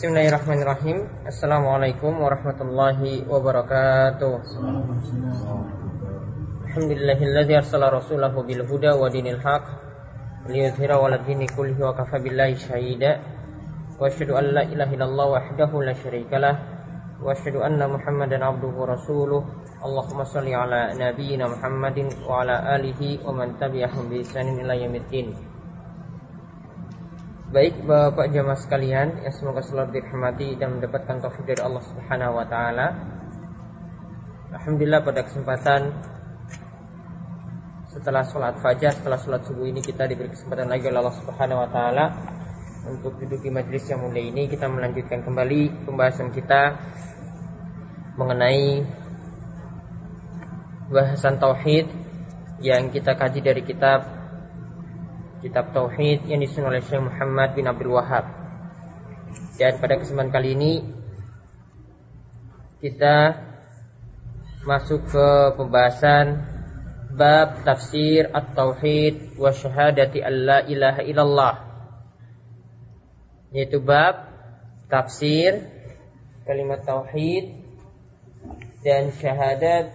Bismillahirrahmanirrahim. Assalamualaikum warahmatullahi wabarakatuh. Alhamdulillahilladzi arsala rasulahu bil huda wa dinil haq liyudhhira 'ala dini kullihi wa kafa billahi syahida. Wa asyhadu an la ilaha illallah wahdahu la syarikalah wa asyhadu anna Muhammadan abduhu wa rasuluh. Allahumma shalli ala nabiyyina Muhammadin wa ala alihi wa man tabi'ahum bi ihsanin ila yaumiddin. Baik Bapak jamaah sekalian yang semoga selalu dirahmati dan mendapatkan taufik dari Allah Subhanahu wa taala. Alhamdulillah pada kesempatan setelah sholat fajar, setelah sholat subuh ini kita diberi kesempatan lagi oleh Allah Subhanahu wa taala untuk duduk di majelis yang mulia ini kita melanjutkan kembali pembahasan kita mengenai bahasan tauhid yang kita kaji dari kitab kitab tauhid yang disusun oleh Syekh Muhammad bin Abdul Wahab. Dan pada kesempatan kali ini kita masuk ke pembahasan bab tafsir at-tauhid wa syahadati alla ilaha illallah. Yaitu bab tafsir kalimat tauhid dan syahadat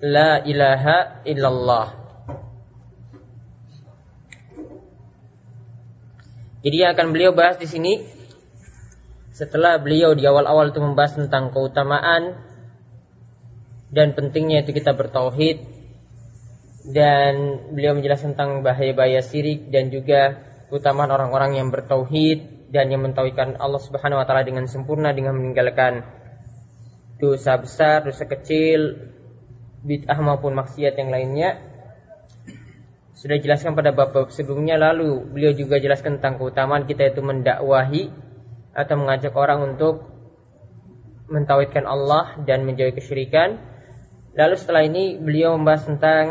la ilaha illallah. Jadi yang akan beliau bahas di sini setelah beliau di awal-awal itu membahas tentang keutamaan dan pentingnya itu kita bertauhid dan beliau menjelaskan tentang bahaya-bahaya syirik dan juga keutamaan orang-orang yang bertauhid dan yang mentauhidkan Allah Subhanahu wa taala dengan sempurna dengan meninggalkan dosa besar, dosa kecil, bid'ah maupun maksiat yang lainnya sudah jelaskan pada bab-bab sebelumnya lalu beliau juga jelaskan tentang keutamaan kita itu mendakwahi atau mengajak orang untuk mentauhidkan Allah dan menjauhi kesyirikan. Lalu setelah ini beliau membahas tentang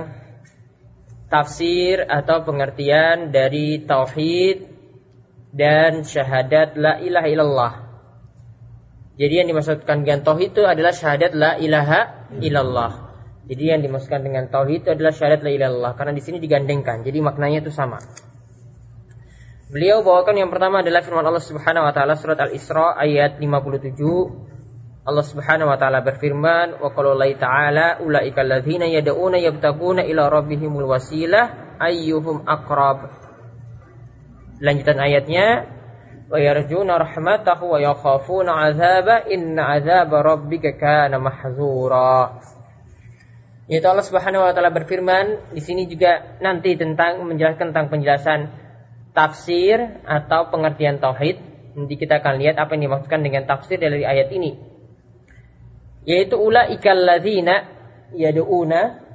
tafsir atau pengertian dari tauhid dan syahadat la ilaha illallah. Jadi yang dimaksudkan dengan tauhid itu adalah syahadat la ilaha illallah. Jadi yang dimaksudkan dengan tauhid itu adalah syahadat la ilaha karena di sini digandengkan. Jadi maknanya itu sama. Beliau bawakan yang pertama adalah firman Allah Subhanahu wa taala surat Al-Isra ayat 57. Allah Subhanahu wa taala berfirman, "Wa qala Allah ta'ala ulaika alladzina yad'una yabtaguna ila rabbihimul wasilah ayyuhum aqrab." Lanjutan ayatnya, "Wa yarjuna rahmatahu wa yakhafuna 'adzaba inna 'adzaba rabbika kana mahzura." Yaitu Allah Subhanahu wa taala berfirman di sini juga nanti tentang menjelaskan tentang penjelasan tafsir atau pengertian tauhid. Nanti kita akan lihat apa yang dimaksudkan dengan tafsir dari ayat ini. Yaitu ulaikal ladzina yad'una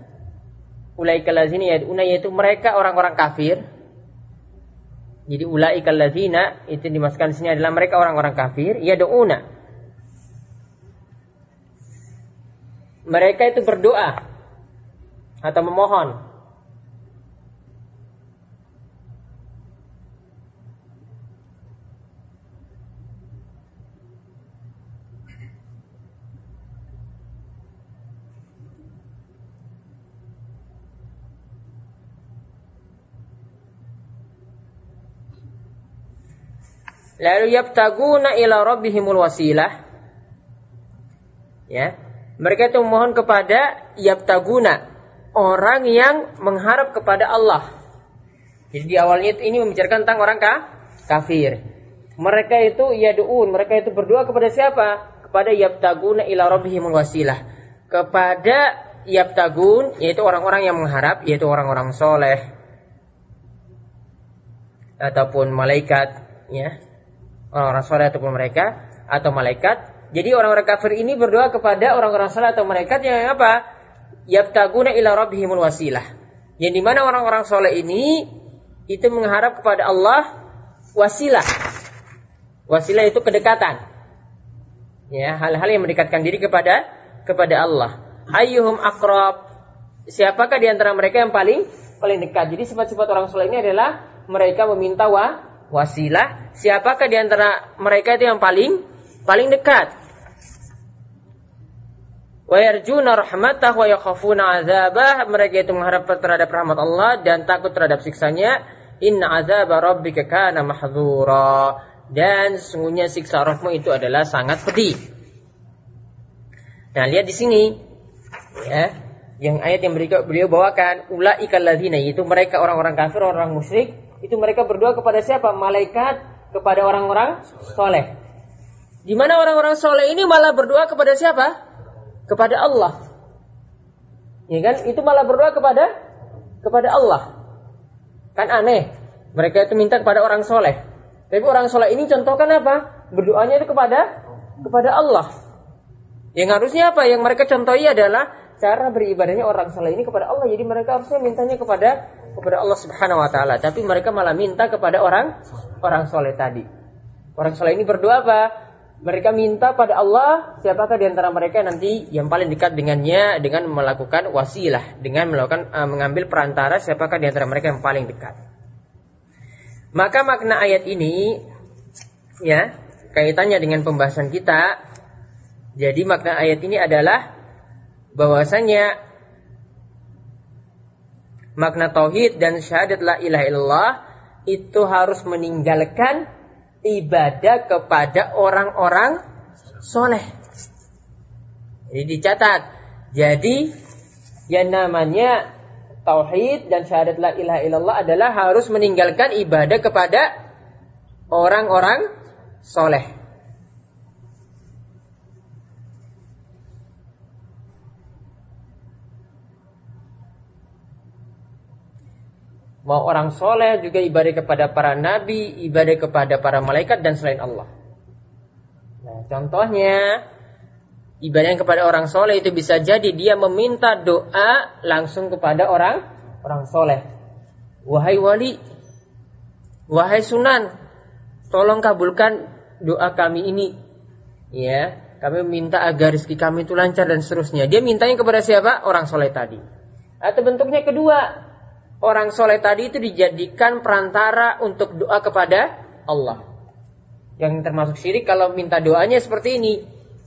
ulaikal ladzina yad'una yaitu mereka orang-orang kafir. Jadi ulaikal ladzina itu dimaksudkan di sini adalah mereka orang-orang kafir yad'una. Mereka itu berdoa atau memohon. Lalu yabtaguna ila rabbihimul wasilah. Ya. Mereka itu memohon kepada yabtaguna orang yang mengharap kepada Allah. Jadi di awalnya ini membicarakan tentang orang kah? kafir. Mereka itu yadu'un, mereka itu berdoa kepada siapa? Kepada yabtaguna ila rabbihimul wasilah. Kepada yabtagun yaitu orang-orang yang mengharap yaitu orang-orang soleh ataupun malaikat ya orang-orang soleh ataupun mereka atau malaikat jadi orang-orang kafir ini berdoa kepada orang-orang soleh atau malaikat yang apa yabtaguna ila rabbihimul wasilah. Yang di mana orang-orang soleh ini itu mengharap kepada Allah wasilah. Wasilah itu kedekatan. Ya, hal-hal yang mendekatkan diri kepada kepada Allah. Ayyuhum akrab. Siapakah di antara mereka yang paling paling dekat? Jadi sifat-sifat orang soleh ini adalah mereka meminta wa, wasilah. Siapakah di antara mereka itu yang paling paling dekat? Wa rahmatah wa yakhafuna azabah mereka itu mengharap terhadap rahmat Allah dan takut terhadap siksanya inna azab rabbika kana mahdzura dan sesungguhnya siksa rohmu itu adalah sangat pedih. Nah, lihat di sini ya, yang ayat yang beliau bawakan ulaikal ladzina itu mereka orang-orang kafir, orang musyrik, itu mereka berdoa kepada siapa? Malaikat kepada orang-orang soleh. Di mana orang-orang soleh ini malah berdoa kepada siapa? Kepada Allah. Ya kan? Itu malah berdoa kepada kepada Allah. Kan aneh. Mereka itu minta kepada orang soleh. Tapi orang soleh ini contohkan apa? Berdoanya itu kepada kepada Allah. Yang harusnya apa? Yang mereka contohi adalah cara beribadahnya orang soleh ini kepada Allah. Jadi mereka harusnya mintanya kepada kepada Allah Subhanahu Wa Taala. Tapi mereka malah minta kepada orang orang soleh tadi. Orang soleh ini berdoa apa? Mereka minta pada Allah siapakah di antara mereka nanti yang paling dekat dengannya dengan melakukan wasilah, dengan melakukan uh, mengambil perantara siapakah di antara mereka yang paling dekat. Maka makna ayat ini ya, kaitannya dengan pembahasan kita. Jadi makna ayat ini adalah bahwasanya makna tauhid dan syahadat la ilaha illallah itu harus meninggalkan ibadah kepada orang-orang soleh. Jadi dicatat. Jadi yang namanya tauhid dan syahadat la ilaha illallah adalah harus meninggalkan ibadah kepada orang-orang soleh. Mau orang soleh juga ibadah kepada para nabi, ibadah kepada para malaikat dan selain Allah. Nah, contohnya ibadah yang kepada orang soleh itu bisa jadi dia meminta doa langsung kepada orang orang soleh. Wahai wali, wahai sunan, tolong kabulkan doa kami ini. Ya, kami minta agar rezeki kami itu lancar dan seterusnya. Dia mintanya kepada siapa? Orang soleh tadi. Atau bentuknya kedua, orang soleh tadi itu dijadikan perantara untuk doa kepada Allah. Yang termasuk syirik kalau minta doanya seperti ini.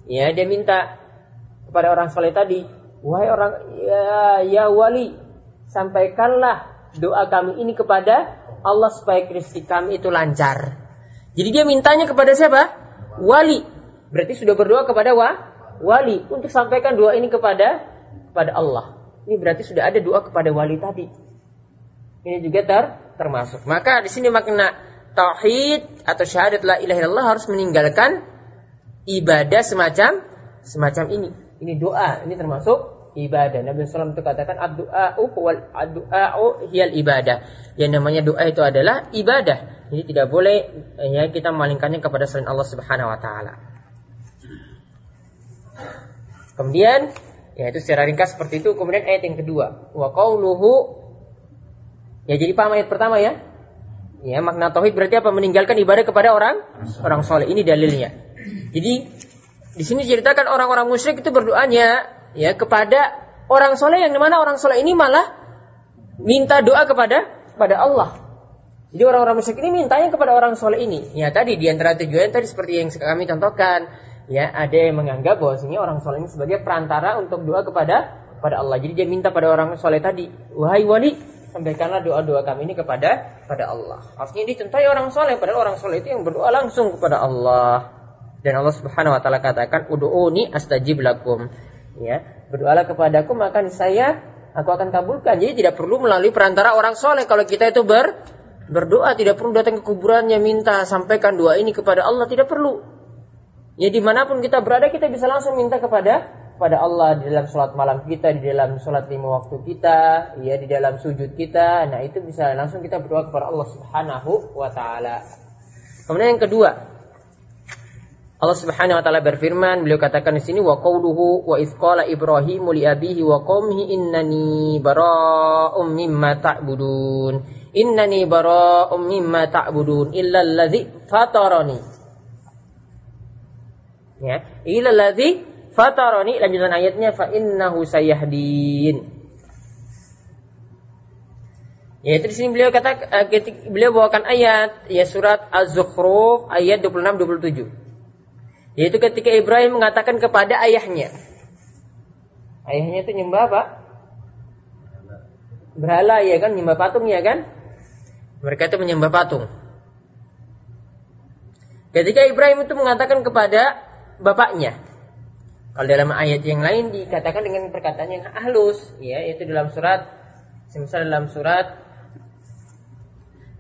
Ya, dia minta kepada orang soleh tadi, wahai orang ya, ya wali, sampaikanlah doa kami ini kepada Allah supaya rezeki kami itu lancar. Jadi dia mintanya kepada siapa? Wali. Berarti sudah berdoa kepada wa, wali untuk sampaikan doa ini kepada kepada Allah. Ini berarti sudah ada doa kepada wali tadi. Ini juga ter, termasuk. Maka di sini makna tauhid atau syahadat la ilaha illallah harus meninggalkan ibadah semacam semacam ini. Ini doa, ini termasuk ibadah. Nabi SAW itu katakan ad-du'a'u wal ad-du'a'u hiyal ibadah. Yang namanya doa itu adalah ibadah. Jadi tidak boleh ya kita malingkannya kepada selain Allah Subhanahu wa taala. Kemudian ya itu secara ringkas seperti itu. Kemudian ayat yang kedua, wa qauluhu Ya jadi paham ayat pertama ya. Ya makna tauhid berarti apa? Meninggalkan ibadah kepada orang orang soleh. Ini dalilnya. Jadi di sini ceritakan orang-orang musyrik itu berdoanya ya kepada orang soleh yang di mana orang soleh ini malah minta doa kepada kepada Allah. Jadi orang-orang musyrik ini mintanya kepada orang soleh ini. Ya tadi di antara tujuan tadi seperti yang kami contohkan, ya ada yang menganggap bahwasanya orang soleh ini sebagai perantara untuk doa kepada kepada Allah. Jadi dia minta pada orang soleh tadi, wahai wali, sampaikanlah doa-doa kami ini kepada pada Allah. Artinya dicintai orang soleh, padahal orang soleh itu yang berdoa langsung kepada Allah. Dan Allah Subhanahu Wa Taala katakan, "Udu'uni astajib lakum." Ya, berdoalah kepadaku maka saya aku akan kabulkan. Jadi tidak perlu melalui perantara orang soleh kalau kita itu ber berdoa tidak perlu datang ke kuburannya minta sampaikan doa ini kepada Allah tidak perlu. Ya di mana pun kita berada kita bisa langsung minta kepada pada Allah di dalam sholat malam kita, di dalam sholat lima waktu kita, ya di dalam sujud kita. Nah itu bisa langsung kita berdoa kepada Allah Subhanahu wa taala. Kemudian yang kedua, Allah Subhanahu wa taala berfirman, beliau katakan di sini wa qauluhu wa isqala Ibrahim li abihi wa qaumihi innani bara'um mimma ta'budun. Innani bara'um mimma ta'budun illa fatarani. Ya, illa Fataroni lanjutan ayatnya fa innahu sayahdin. Yaitu di sini beliau kata ketika beliau bawakan ayat ya surat Az-Zukhruf ayat 26 27. Yaitu ketika Ibrahim mengatakan kepada ayahnya. Ayahnya itu nyembah apa? Berhala ya kan, nyembah patung ya kan? Mereka itu menyembah patung. Ketika Ibrahim itu mengatakan kepada bapaknya. Kalau dalam ayat yang lain dikatakan dengan perkataan yang halus, ya, yaitu dalam surat semisal dalam surat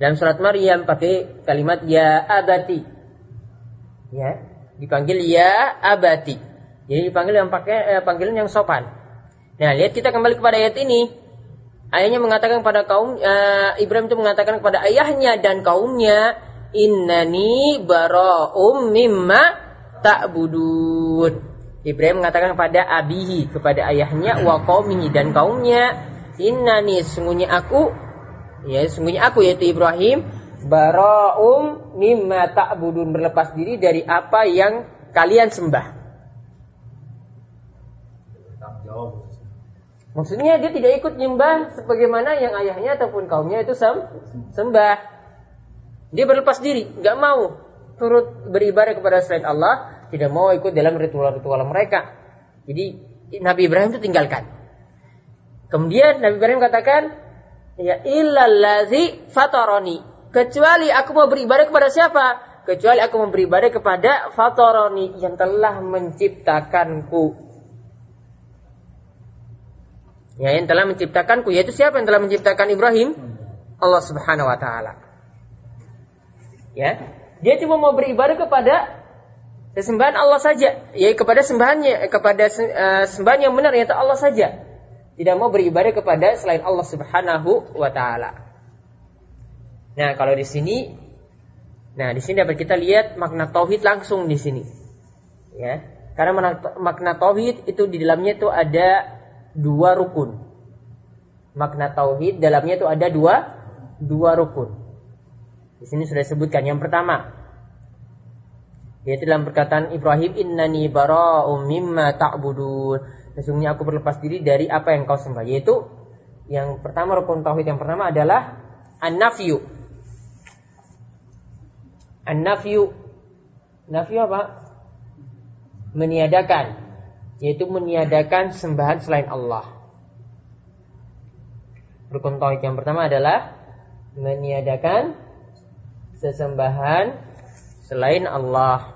dalam surat Maryam pakai kalimat ya abati. Ya, dipanggil ya abati. Jadi dipanggil yang pakai eh, panggilan yang sopan. Nah, lihat kita kembali kepada ayat ini. Ayahnya mengatakan kepada kaum uh, Ibrahim itu mengatakan kepada ayahnya dan kaumnya, "Innani bara'um mimma ta'budun." Ibrahim mengatakan kepada abihi, kepada ayahnya wa qaumihi dan kaumnya, "Innani sungguhnya aku ya sungguhnya aku yaitu Ibrahim bara'um mimma ta'budun berlepas diri dari apa yang kalian sembah." Maksudnya dia tidak ikut nyembah sebagaimana yang ayahnya ataupun kaumnya itu sem sembah. Dia berlepas diri, nggak mau turut beribadah kepada selain Allah, tidak mau ikut dalam ritual-ritual mereka. Jadi Nabi Ibrahim itu tinggalkan. Kemudian Nabi Ibrahim katakan, ya illallazi fataroni. Kecuali aku mau beribadah kepada siapa? Kecuali aku mau beribadah kepada fataroni yang telah menciptakanku. Ya, yang telah menciptakanku yaitu siapa yang telah menciptakan Ibrahim? Allah Subhanahu wa taala. Ya. Dia cuma mau beribadah kepada sesembahan Allah saja, ya kepada sembahannya, kepada uh, sembahan yang benar yaitu Allah saja. Tidak mau beribadah kepada selain Allah Subhanahu wa taala. Nah, kalau di sini nah di sini dapat kita lihat makna tauhid langsung di sini. Ya. Karena makna tauhid itu di dalamnya itu ada dua rukun. Makna tauhid dalamnya itu ada dua dua rukun. Di sini sudah disebutkan yang pertama yaitu dalam perkataan Ibrahim innani bara'um mimma ta'budun. Sesungguhnya aku berlepas diri dari apa yang kau sembah yaitu yang pertama rukun tauhid yang pertama adalah an-nafyu. An-nafyu nafyu apa? Meniadakan yaitu meniadakan sembahan selain Allah. Rukun tauhid yang pertama adalah meniadakan sesembahan selain Allah.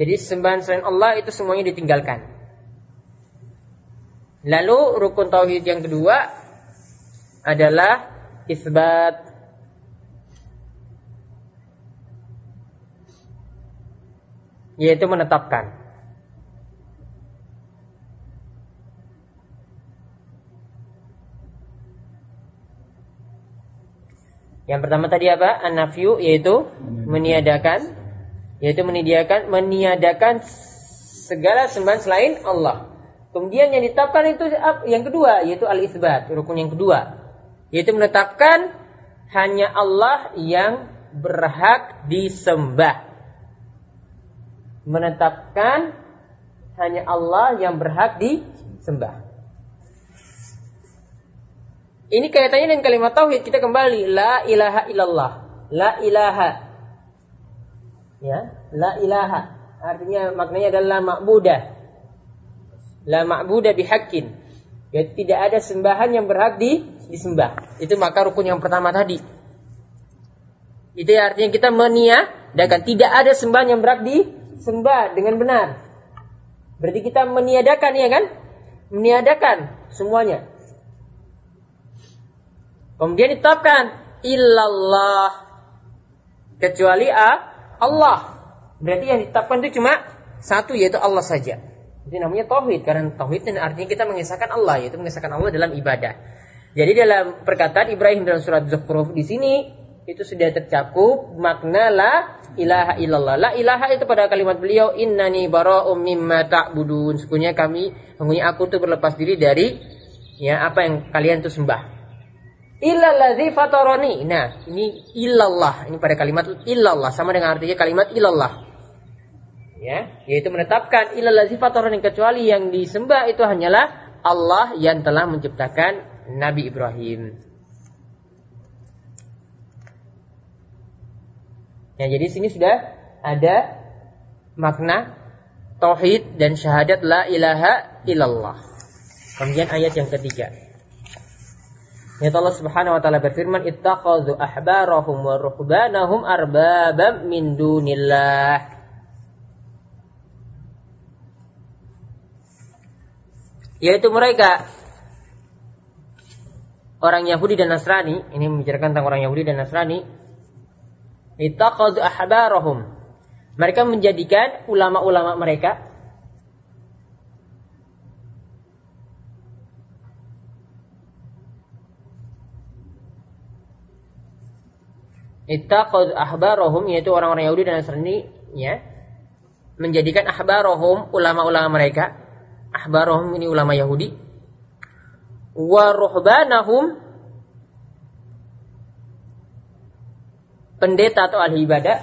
Jadi sembahan selain Allah itu semuanya ditinggalkan. Lalu rukun tauhid yang kedua adalah isbat yaitu menetapkan. Yang pertama tadi apa? An-nafyu yaitu meniadakan yaitu meniadakan meniadakan segala sembahan selain Allah. Kemudian yang ditetapkan itu yang kedua yaitu al-isbat, rukun yang kedua. Yaitu menetapkan hanya Allah yang berhak disembah. Menetapkan hanya Allah yang berhak disembah. Ini kaitannya dengan kalimat tauhid. Kita kembali la ilaha illallah. La ilaha. Ya, la ilaha. Artinya maknanya adalah makbudah la ma'buda bihaqqin. Ya tidak ada sembahan yang berhak di, disembah. Itu maka rukun yang pertama tadi. Itu ya artinya kita meniadakan tidak ada sembahan yang berhak disembah dengan benar. Berarti kita meniadakan ya kan? Meniadakan semuanya. Kemudian ditetapkan illallah kecuali Allah. Berarti yang ditetapkan itu cuma satu yaitu Allah saja. Itu namanya tauhid karena tauhid dan artinya kita mengisahkan Allah yaitu mengisahkan Allah dalam ibadah. Jadi dalam perkataan Ibrahim dalam surat Zukhruf di sini itu sudah tercakup makna la ilaha illallah. La ilaha itu pada kalimat beliau innani bara'um mimma ta'budun. Sekunya kami, sungguhnya aku tuh berlepas diri dari ya apa yang kalian tuh sembah. Illallazi fatarani. Nah, ini illallah. Ini pada kalimat illallah sama dengan artinya kalimat illallah ya yaitu menetapkan ilal yang kecuali yang disembah itu hanyalah Allah yang telah menciptakan Nabi Ibrahim. Ya, jadi sini sudah ada makna tauhid dan syahadat la ilaha illallah. Kemudian ayat yang ketiga. Ya Allah Subhanahu wa taala berfirman ittakhadhu ahbarahum wa ruhbanahum arbabam min dunillah. Yaitu mereka orang Yahudi dan Nasrani, ini membicarakan tentang orang Yahudi dan Nasrani, ittaqadu ahbarahum. Mereka menjadikan ulama-ulama mereka Ittaqad ahbarahum yaitu orang-orang Yahudi dan Nasrani ya menjadikan ahbarahum ulama-ulama mereka. Ahbarahum ini ulama Yahudi. Wa ruhbanahum pendeta atau ahli ibadah.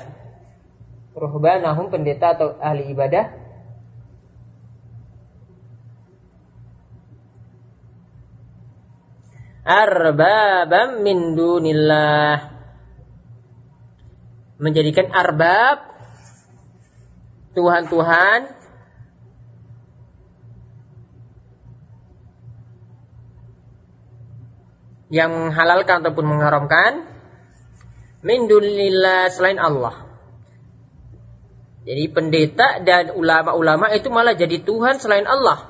Ruhbanahum pendeta atau ahli ibadah. Arbabam min dunillah menjadikan arbab Tuhan-Tuhan yang menghalalkan ataupun mengharamkan min dunillah selain Allah. Jadi pendeta dan ulama-ulama itu malah jadi Tuhan selain Allah.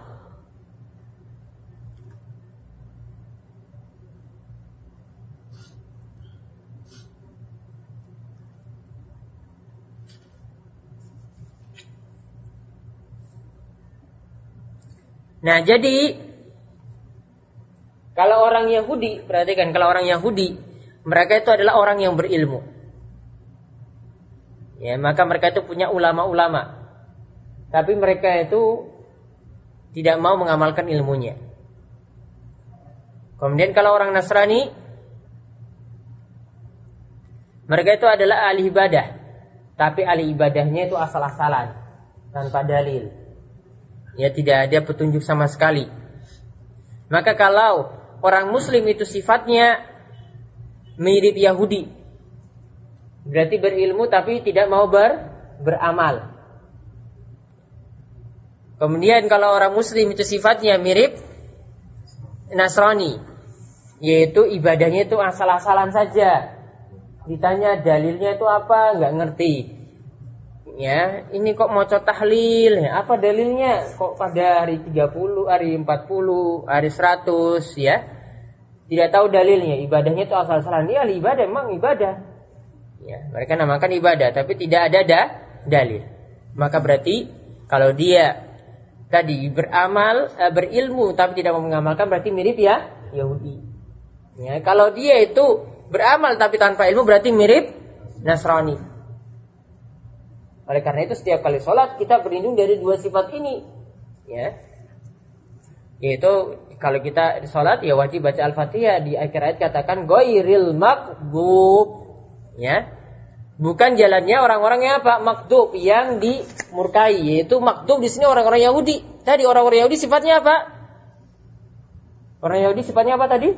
Nah, jadi kalau orang Yahudi, perhatikan kalau orang Yahudi, mereka itu adalah orang yang berilmu. Ya, maka mereka itu punya ulama-ulama. Tapi mereka itu tidak mau mengamalkan ilmunya. Kemudian kalau orang Nasrani, mereka itu adalah ahli ibadah. Tapi ahli ibadahnya itu asal-asalan, tanpa dalil. Ya tidak ada petunjuk sama sekali. Maka kalau orang muslim itu sifatnya mirip Yahudi. Berarti berilmu tapi tidak mau ber, beramal. Kemudian kalau orang muslim itu sifatnya mirip Nasrani. Yaitu ibadahnya itu asal-asalan saja. Ditanya dalilnya itu apa, nggak ngerti ya ini kok mau tahlil ya? Apa dalilnya? Kok pada hari 30 hari 40 hari 100 ya? Tidak tahu dalilnya. Ibadahnya itu asal-asalan ini ibadah memang ibadah. Ya mereka namakan ibadah tapi tidak ada da dalil. Maka berarti kalau dia tadi beramal eh, berilmu tapi tidak mau mengamalkan berarti mirip ya? Yahudi. Ya kalau dia itu beramal tapi tanpa ilmu berarti mirip Nasrani oleh karena itu setiap kali sholat kita berlindung dari dua sifat ini. Ya. Yaitu kalau kita sholat ya wajib baca Al-Fatihah di akhir ayat katakan goiril makdub. Ya. Bukan jalannya orang-orang yang apa? Makdub yang dimurkai. Yaitu makdub di sini orang-orang Yahudi. Tadi orang-orang Yahudi sifatnya apa? Orang Yahudi sifatnya apa tadi?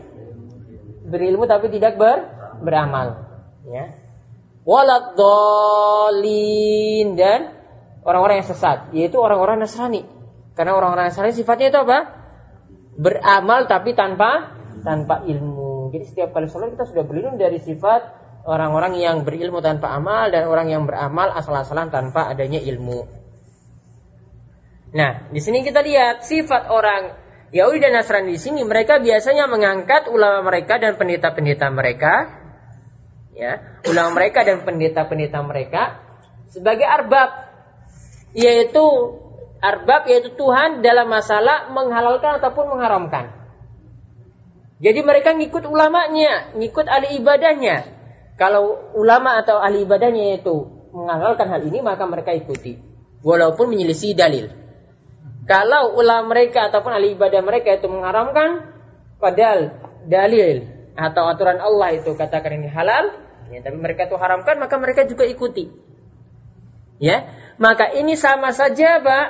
Berilmu tapi tidak ber beramal. Ya walad dolin dan orang-orang yang sesat, yaitu orang-orang Nasrani. Karena orang-orang Nasrani sifatnya itu apa? Beramal tapi tanpa tanpa ilmu. Jadi setiap kali sholat kita sudah berlindung dari sifat orang-orang yang berilmu tanpa amal dan orang yang beramal asal-asalan tanpa adanya ilmu. Nah, di sini kita lihat sifat orang Yahudi dan Nasrani di sini mereka biasanya mengangkat ulama mereka dan pendeta-pendeta mereka ya ulama mereka dan pendeta-pendeta mereka sebagai arbab yaitu arbab yaitu Tuhan dalam masalah menghalalkan ataupun mengharamkan. Jadi mereka ngikut ulamanya, ngikut ahli ibadahnya. Kalau ulama atau ahli ibadahnya itu menghalalkan hal ini maka mereka ikuti walaupun menyelisih dalil. Kalau ulama mereka ataupun ahli ibadah mereka itu mengharamkan padahal dalil atau aturan Allah itu katakan ini halal, ya, tapi mereka itu haramkan maka mereka juga ikuti. Ya, maka ini sama saja Pak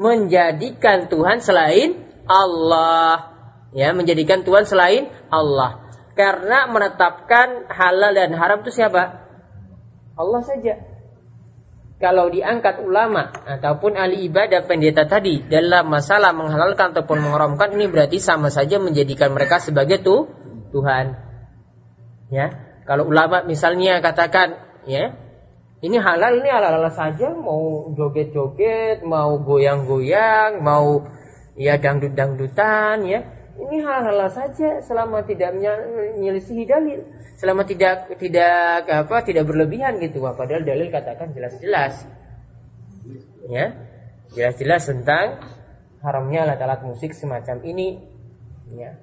menjadikan Tuhan selain Allah. Ya, menjadikan Tuhan selain Allah. Karena menetapkan halal dan haram itu siapa? Allah saja. kalau diangkat ulama ataupun ahli ibadah pendeta tadi dalam masalah menghalalkan ataupun mengharamkan ini berarti sama saja menjadikan mereka sebagai tuh Tuhan. Ya, kalau ulama misalnya katakan ya ini halal ini halal, -halal saja mau joget-joget mau goyang-goyang mau ya dangdut-dangdutan ya ini hal-hal saja selama tidak menyelisihi dalil selama tidak tidak apa tidak berlebihan gitu. Wah, padahal dalil katakan jelas-jelas. Ya jelas-jelas tentang haramnya alat-alat musik semacam ini. Ya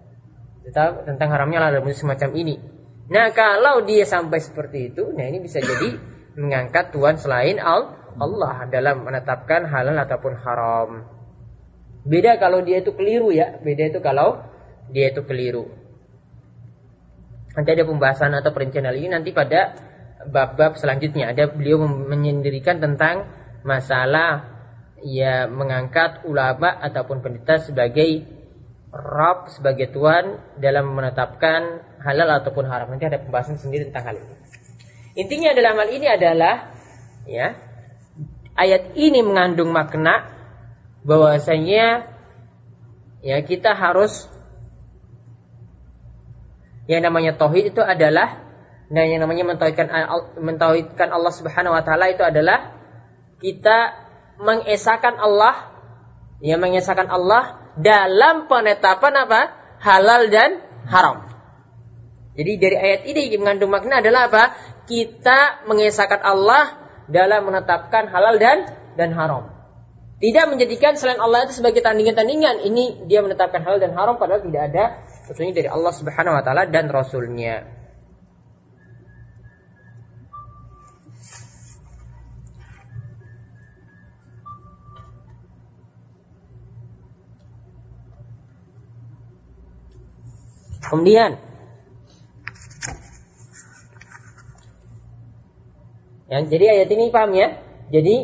tetap tentang haramnya alat musik semacam ini nah kalau dia sampai seperti itu nah ini bisa jadi mengangkat Tuhan selain Allah dalam menetapkan halal ataupun haram Beda kalau dia itu keliru ya. Beda itu kalau dia itu keliru. Nanti ada pembahasan atau perincian hal ini nanti pada bab-bab selanjutnya. Ada beliau menyendirikan tentang masalah ya mengangkat ulama ataupun pendeta sebagai Rob sebagai Tuhan dalam menetapkan halal ataupun haram. Nanti ada pembahasan sendiri tentang hal ini. Intinya dalam hal ini adalah ya ayat ini mengandung makna bahwasanya ya kita harus yang namanya tauhid itu adalah dan yang namanya mentauhidkan mentauhidkan Allah Subhanahu wa taala itu adalah kita mengesahkan Allah ya mengesahkan Allah dalam penetapan apa? halal dan haram. Jadi dari ayat ini yang mengandung makna adalah apa? Kita mengesahkan Allah dalam menetapkan halal dan dan haram. Tidak menjadikan selain Allah itu sebagai tandingan-tandingan. Ini dia menetapkan hal dan haram padahal tidak ada kecuali dari Allah Subhanahu wa taala dan rasulnya. Kemudian ya, jadi ayat ini paham ya? Jadi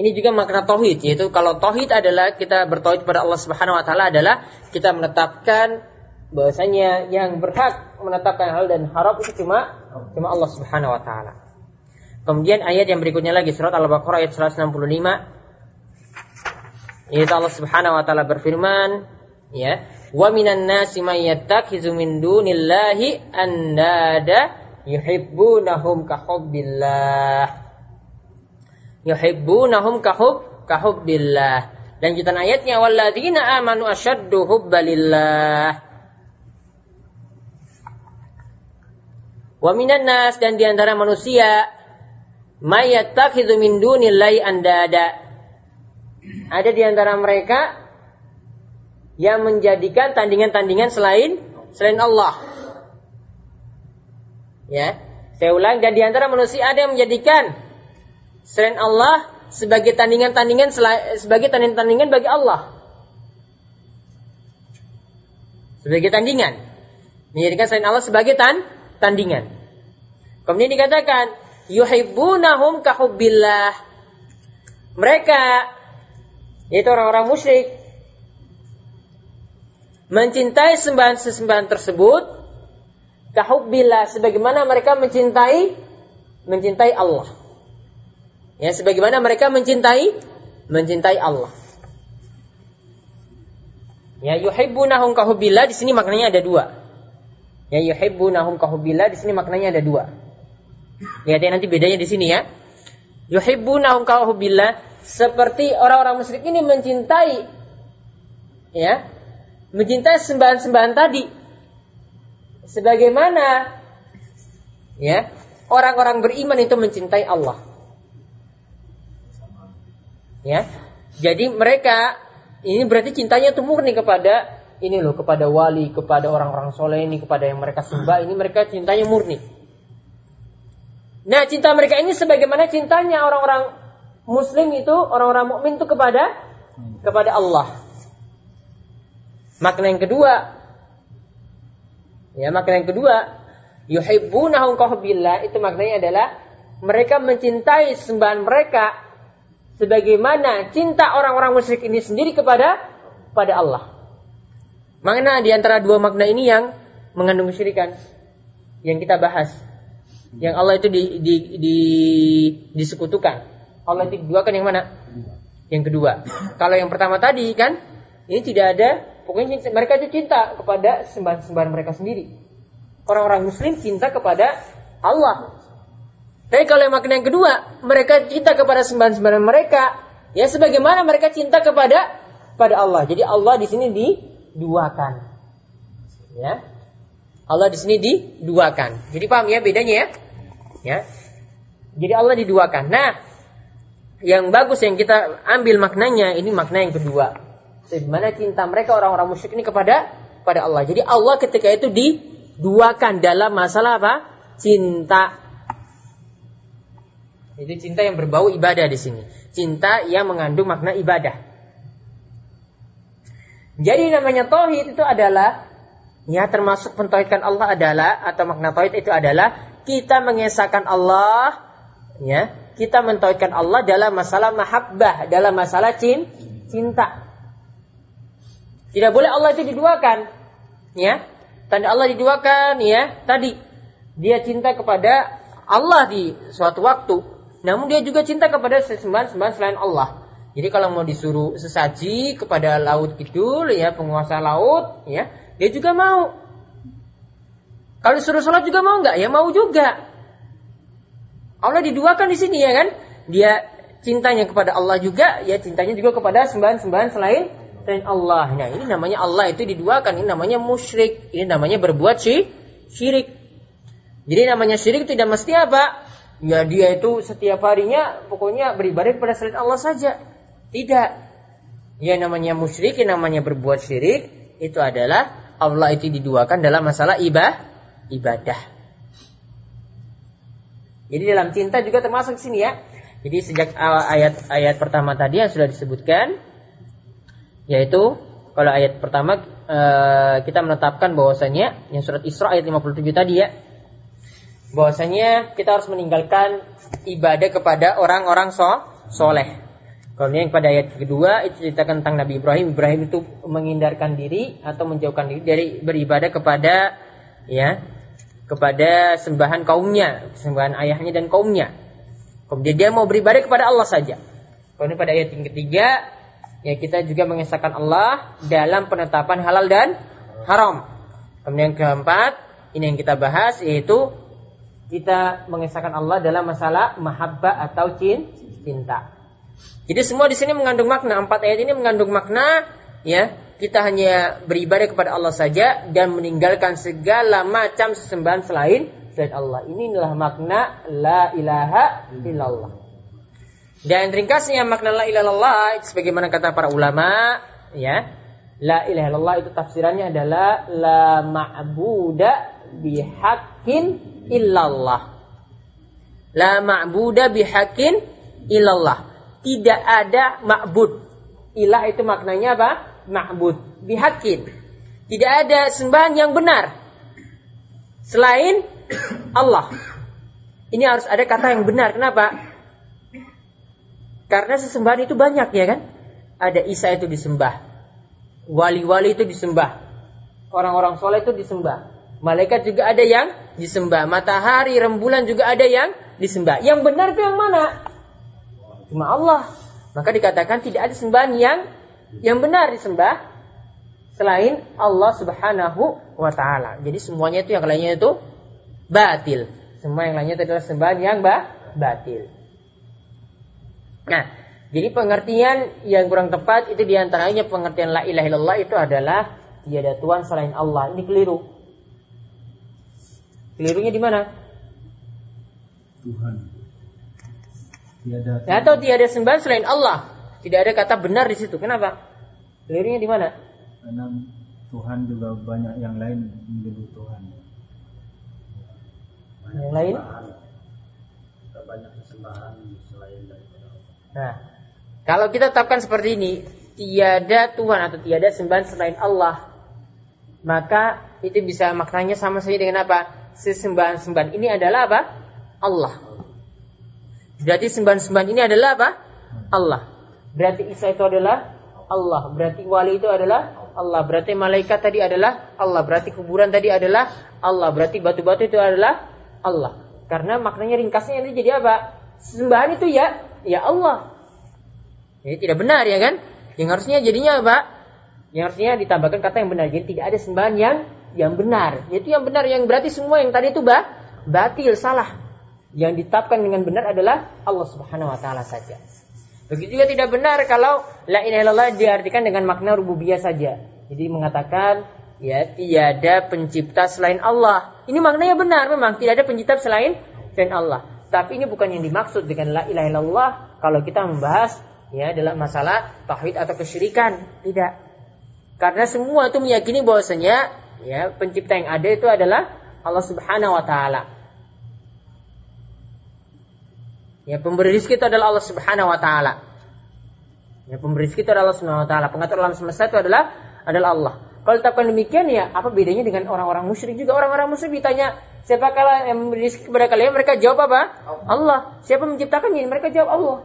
ini juga makna tauhid yaitu kalau tauhid adalah kita bertauhid kepada Allah Subhanahu wa taala adalah kita menetapkan bahwasanya yang berhak menetapkan hal dan haram itu cuma cuma Allah Subhanahu wa taala. Kemudian ayat yang berikutnya lagi surat Al-Baqarah ayat 165 yaitu Allah Subhanahu wa taala berfirman ya wa minan nasi may yattakhizu min dunillahi andada yuhibbunahum ka hubbillah yuhibbunahum kahub kahubbillah. Lanjutan ayatnya walladzina amanu asyaddu hubbalillah. Wa minan nas dan di antara manusia mayattakhidhu min dunillahi andada. Ada di antara mereka yang menjadikan tandingan-tandingan selain selain Allah. Ya, saya ulang dan di antara manusia ada yang menjadikan selain Allah sebagai tandingan-tandingan sebagai tandingan-tandingan bagi Allah. Sebagai tandingan. Menjadikan selain Allah sebagai tan tandingan. Kemudian dikatakan yuhibbunahum kahubbillah. Mereka yaitu orang-orang musyrik mencintai sembahan-sembahan tersebut kahubbillah sebagaimana mereka mencintai mencintai Allah. Ya, sebagaimana mereka mencintai mencintai Allah. Ya, yuhibbunahum kahubbillah di sini maknanya ada dua. Ya, yuhibbunahum kahubbillah di sini maknanya ada dua. Lihat ya nanti bedanya di sini ya. Yuhibbunahum kahubbillah seperti orang-orang musyrik ini mencintai ya, mencintai sembahan-sembahan tadi. Sebagaimana ya, orang-orang beriman itu mencintai Allah. Ya. Jadi mereka ini berarti cintanya itu murni kepada ini loh, kepada wali, kepada orang-orang soleh ini, kepada yang mereka sembah ini mereka cintanya murni. Nah, cinta mereka ini sebagaimana cintanya orang-orang muslim itu, orang-orang mukmin itu kepada kepada Allah. Makna yang kedua, ya makna yang kedua, yuhibbunahum kahbillah itu maknanya adalah mereka mencintai sembahan mereka sebagaimana cinta orang-orang musyrik ini sendiri kepada pada Allah. Makna di antara dua makna ini yang mengandung kesyirikan yang kita bahas. Yang Allah itu di, di, di, disekutukan. Allah itu diduakan yang mana? Yang kedua. Kalau yang pertama tadi kan ini tidak ada pokoknya mereka itu cinta kepada sembahan-sembahan mereka sendiri. Orang-orang muslim cinta kepada Allah. Tapi kalau yang makna yang kedua, mereka cinta kepada sembahan-sembahan mereka, ya sebagaimana mereka cinta kepada pada Allah. Jadi Allah di sini diduakan. Ya. Allah di sini diduakan. Jadi paham ya bedanya ya? Ya. Jadi Allah diduakan. Nah, yang bagus yang kita ambil maknanya ini makna yang kedua. Bagaimana cinta mereka orang-orang musyrik ini kepada pada Allah. Jadi Allah ketika itu diduakan dalam masalah apa? Cinta. Itu cinta yang berbau ibadah di sini. Cinta yang mengandung makna ibadah. Jadi namanya tauhid itu adalah ya termasuk pentauhidkan Allah adalah atau makna tauhid itu adalah kita mengesahkan Allah ya kita mentauhidkan Allah dalam masalah mahabbah dalam masalah cinta tidak boleh Allah itu diduakan ya tanda Allah diduakan ya tadi dia cinta kepada Allah di suatu waktu namun dia juga cinta kepada sesembahan-sembahan selain Allah jadi kalau mau disuruh sesaji kepada laut kidul ya penguasa laut ya dia juga mau. Kalau disuruh sholat juga mau nggak? Ya mau juga. Allah diduakan di sini ya kan? Dia cintanya kepada Allah juga, ya cintanya juga kepada sembahan-sembahan selain selain Allah. Nah ini namanya Allah itu diduakan, ini namanya musyrik, ini namanya berbuat syirik. Jadi namanya syirik tidak mesti apa? Ya dia itu setiap harinya pokoknya beribadah kepada selain Allah saja. Tidak. Ya namanya musyrik, yang namanya berbuat syirik itu adalah Allah itu diduakan dalam masalah ibah, ibadah. Jadi dalam cinta juga termasuk sini ya. Jadi sejak ayat-ayat pertama tadi yang sudah disebutkan yaitu kalau ayat pertama eh, kita menetapkan bahwasanya yang surat Isra ayat 57 tadi ya bahwasanya kita harus meninggalkan ibadah kepada orang-orang so soleh Kemudian pada ayat kedua itu ceritakan tentang Nabi Ibrahim. Ibrahim itu menghindarkan diri atau menjauhkan diri dari beribadah kepada ya kepada sembahan kaumnya, sembahan ayahnya dan kaumnya. Kemudian dia mau beribadah kepada Allah saja. Kemudian pada ayat yang ketiga ya kita juga mengesahkan Allah dalam penetapan halal dan haram. Kemudian yang keempat ini yang kita bahas yaitu kita mengesahkan Allah dalam masalah mahabbah atau cinta. Jadi semua di sini mengandung makna. Empat ayat ini mengandung makna, ya. Kita hanya beribadah kepada Allah saja dan meninggalkan segala macam sesembahan selain selain Allah. Inilah makna la ilaha illallah. Dan ringkasnya makna la ilaha illallah sebagaimana kata para ulama, ya. La ilaha illallah itu tafsirannya adalah la ma'buda bihaqqin illallah. La ma'buda bihaqqin illallah tidak ada ma'bud. Ilah itu maknanya apa? Ma'bud. Bihakin. Tidak ada sembahan yang benar. Selain Allah. Ini harus ada kata yang benar. Kenapa? Karena sesembahan itu banyak ya kan? Ada Isa itu disembah. Wali-wali itu disembah. Orang-orang soleh itu disembah. Malaikat juga ada yang disembah. Matahari, rembulan juga ada yang disembah. Yang benar itu yang mana? cuma Allah. Maka dikatakan tidak ada sembahan yang yang benar disembah selain Allah Subhanahu wa taala. Jadi semuanya itu yang lainnya itu batil. Semua yang lainnya itu adalah sembahan yang bah, batil. Nah, jadi pengertian yang kurang tepat itu di antaranya pengertian la ilaha illallah itu adalah tiada Tuhan selain Allah. Ini keliru. Kelirunya di mana? Tuhan. Tiada. Atau tiada sembahan selain Allah. Tidak ada kata benar di situ. Kenapa? Kelirunya di mana? Karena Tuhan juga banyak yang lain menjadi Tuhan. Yang lain? Banyak sembahan selain daripada Allah. Nah, kalau kita tetapkan seperti ini, tiada Tuhan atau tiada sembahan selain Allah, maka itu bisa maknanya sama saja dengan apa? Sesembahan-sembahan ini adalah apa? Allah. Berarti sembahan-sembahan ini adalah apa? Allah. Berarti Isa itu adalah Allah. Berarti wali itu adalah Allah. Berarti malaikat tadi adalah Allah. Berarti kuburan tadi adalah Allah. Berarti batu-batu itu adalah Allah. Karena maknanya ringkasnya itu jadi apa? Sembahan itu ya ya Allah. Ini tidak benar ya kan? Yang harusnya jadinya apa? Yang harusnya ditambahkan kata yang benar. Jadi tidak ada sembahan yang yang benar. Itu yang benar yang berarti semua yang tadi itu bah, batil, salah. Yang ditetapkan dengan benar adalah Allah Subhanahu wa taala saja. Begitu juga tidak benar kalau la ilaha diartikan dengan makna rububiyah saja. Jadi mengatakan ya tiada pencipta selain Allah. Ini maknanya benar memang tidak ada pencipta selain selain Allah. Tapi ini bukan yang dimaksud dengan la ilaha illallah kalau kita membahas ya dalam masalah tauhid atau kesyirikan. Tidak. Karena semua itu meyakini bahwasanya ya pencipta yang ada itu adalah Allah Subhanahu wa taala. Ya, pemberi rezeki itu adalah Allah Subhanahu wa taala. Ya, pemberi rezeki itu adalah Allah Subhanahu wa taala. Pengatur alam semesta itu adalah adalah Allah. Kalau tetapkan demikian ya, apa bedanya dengan orang-orang musyrik juga? Orang-orang musyrik ditanya, siapa kala yang memberi rezeki kepada kalian? Mereka jawab apa? Allah. Siapa menciptakannya? Mereka jawab Allah.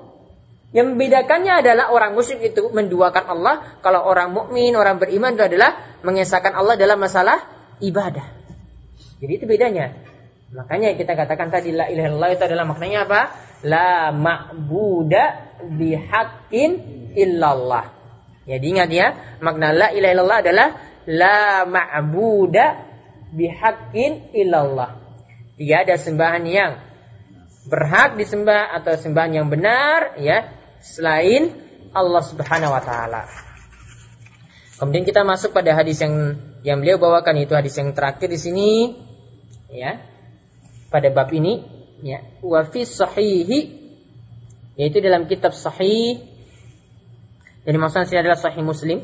Yang membedakannya adalah orang musyrik itu menduakan Allah, kalau orang mukmin, orang beriman itu adalah mengesahkan Allah dalam masalah ibadah. Jadi itu bedanya. Makanya kita katakan tadi la ilaha illallah itu adalah maknanya apa? la ma'buda bihaqqin illallah. Jadi ingat ya, makna la ilaha illallah adalah la ma'buda bihaqqin illallah. Tidak ada sembahan yang berhak disembah atau sembahan yang benar ya selain Allah Subhanahu wa taala. Kemudian kita masuk pada hadis yang yang beliau bawakan itu hadis yang terakhir di sini ya. Pada bab ini ya wa fi sahihi yaitu dalam kitab sahih jadi maksudnya sini adalah sahih muslim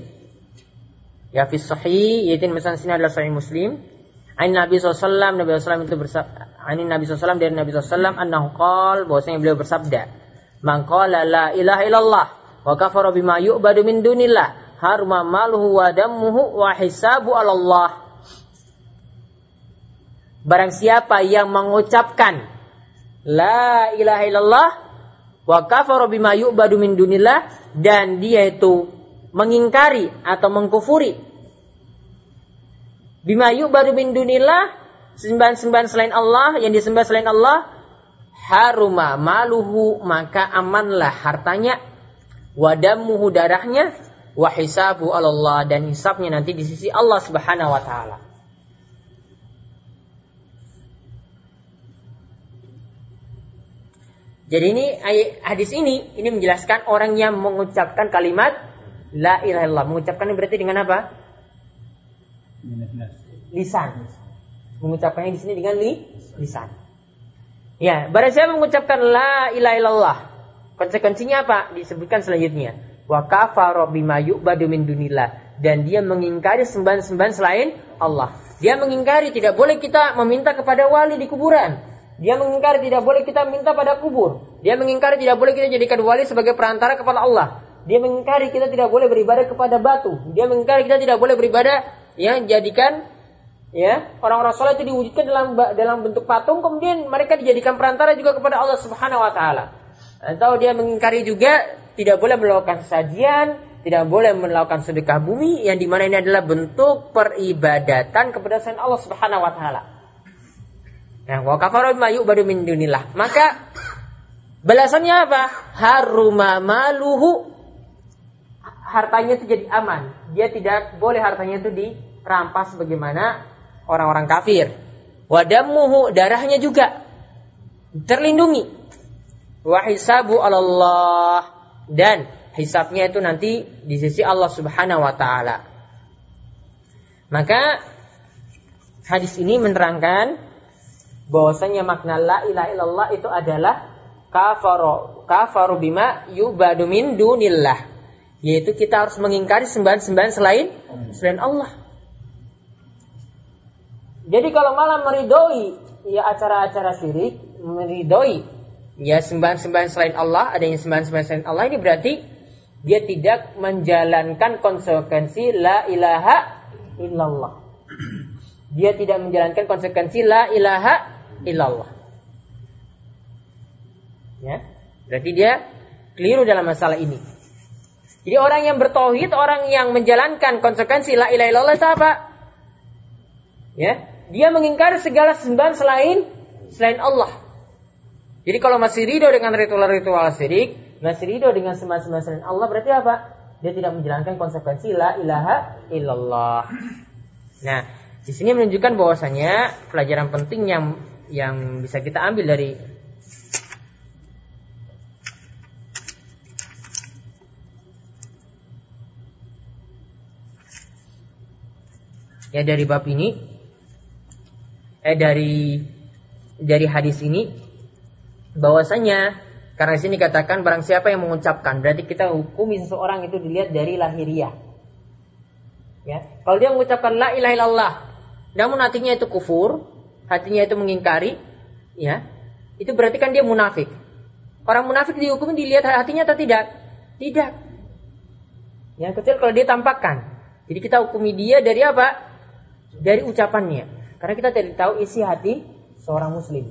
ya fi sahih yaitu maksudnya sini adalah sahih muslim Ain Nabi SAW Nabi SAW itu bersabda Ain Nabi SAW dari Nabi SAW Annahu qal bahwasanya beliau bersabda Man la ilaha illallah Wa kafara bima yu'badu min dunillah Harma maluhu wa dammuhu wa hisabu Allah Barang siapa yang mengucapkan la ilaha illallah wa kafara bima yu'badu min dunillah dan dia itu mengingkari atau mengkufuri bima yu'badu min dunillah sembahan-sembahan selain Allah yang disembah selain Allah haruma maluhu maka amanlah hartanya wadamuhu darahnya wa hisabu Allah dan hisabnya nanti di sisi Allah Subhanahu wa taala Jadi ini hadis ini ini menjelaskan orang yang mengucapkan kalimat la ilaha illallah. Mengucapkan berarti dengan apa? Lisan. Mengucapkannya di sini dengan li, lisan. Ya, barang siapa mengucapkan la ilaha illallah, konsekuensinya apa? Disebutkan selanjutnya. Wa kafara bima yu'badu min dunillah dan dia mengingkari sembahan-sembahan selain Allah. Dia mengingkari tidak boleh kita meminta kepada wali di kuburan. Dia mengingkari tidak boleh kita minta pada kubur. Dia mengingkari tidak boleh kita jadikan wali sebagai perantara kepada Allah. Dia mengingkari kita tidak boleh beribadah kepada batu. Dia mengingkari kita tidak boleh beribadah yang jadikan ya orang-orang soleh itu diwujudkan dalam dalam bentuk patung kemudian mereka dijadikan perantara juga kepada Allah Subhanahu wa taala. Atau dia mengingkari juga tidak boleh melakukan sajian, tidak boleh melakukan sedekah bumi yang di mana ini adalah bentuk peribadatan kepada selain Allah Subhanahu wa taala. Ya, wa kafara bima yu'badu min dunillah. Maka balasannya apa? Haruma maluhu hartanya itu jadi aman. Dia tidak boleh hartanya itu dirampas bagaimana orang-orang kafir. Wadamuhu darahnya juga terlindungi. Wa hisabu Allah dan hisabnya itu nanti di sisi Allah Subhanahu wa taala. Maka hadis ini menerangkan bahwasanya makna la ilaha illallah itu adalah kafaru kafaru bima yubadu min dunillah yaitu kita harus mengingkari sembahan-sembahan selain selain Allah. Jadi kalau malah meridoi ya acara-acara syirik, meridoi ya sembahan-sembahan selain Allah, adanya sembahan-sembahan selain Allah ini berarti dia tidak menjalankan konsekuensi la ilaha illallah. Dia tidak menjalankan konsekuensi la ilaha illallah. Ya. Berarti dia keliru dalam masalah ini. Jadi orang yang bertauhid, orang yang menjalankan konsekuensi la ilaha illallah itu apa? Ya, dia mengingkari segala sembahan selain selain Allah. Jadi kalau masih ridho dengan ritual-ritual syirik, masih ridho dengan semua-semua selain Allah berarti apa? Dia tidak menjalankan konsekuensi la ilaha illallah. Nah, di sini menunjukkan bahwasanya pelajaran penting yang yang bisa kita ambil dari ya dari bab ini eh dari dari hadis ini bahwasanya karena sini katakan barang siapa yang mengucapkan berarti kita hukumi seseorang itu dilihat dari lahiriah. Ya, kalau dia mengucapkan la ilaha illallah namun hatinya itu kufur, hatinya itu mengingkari, ya, itu berarti kan dia munafik. Orang munafik dihukumi dilihat hatinya atau tidak? Tidak. Yang kecil kalau dia tampakkan. Jadi kita hukumi dia dari apa? dari ucapannya. Karena kita tidak tahu isi hati seorang muslim.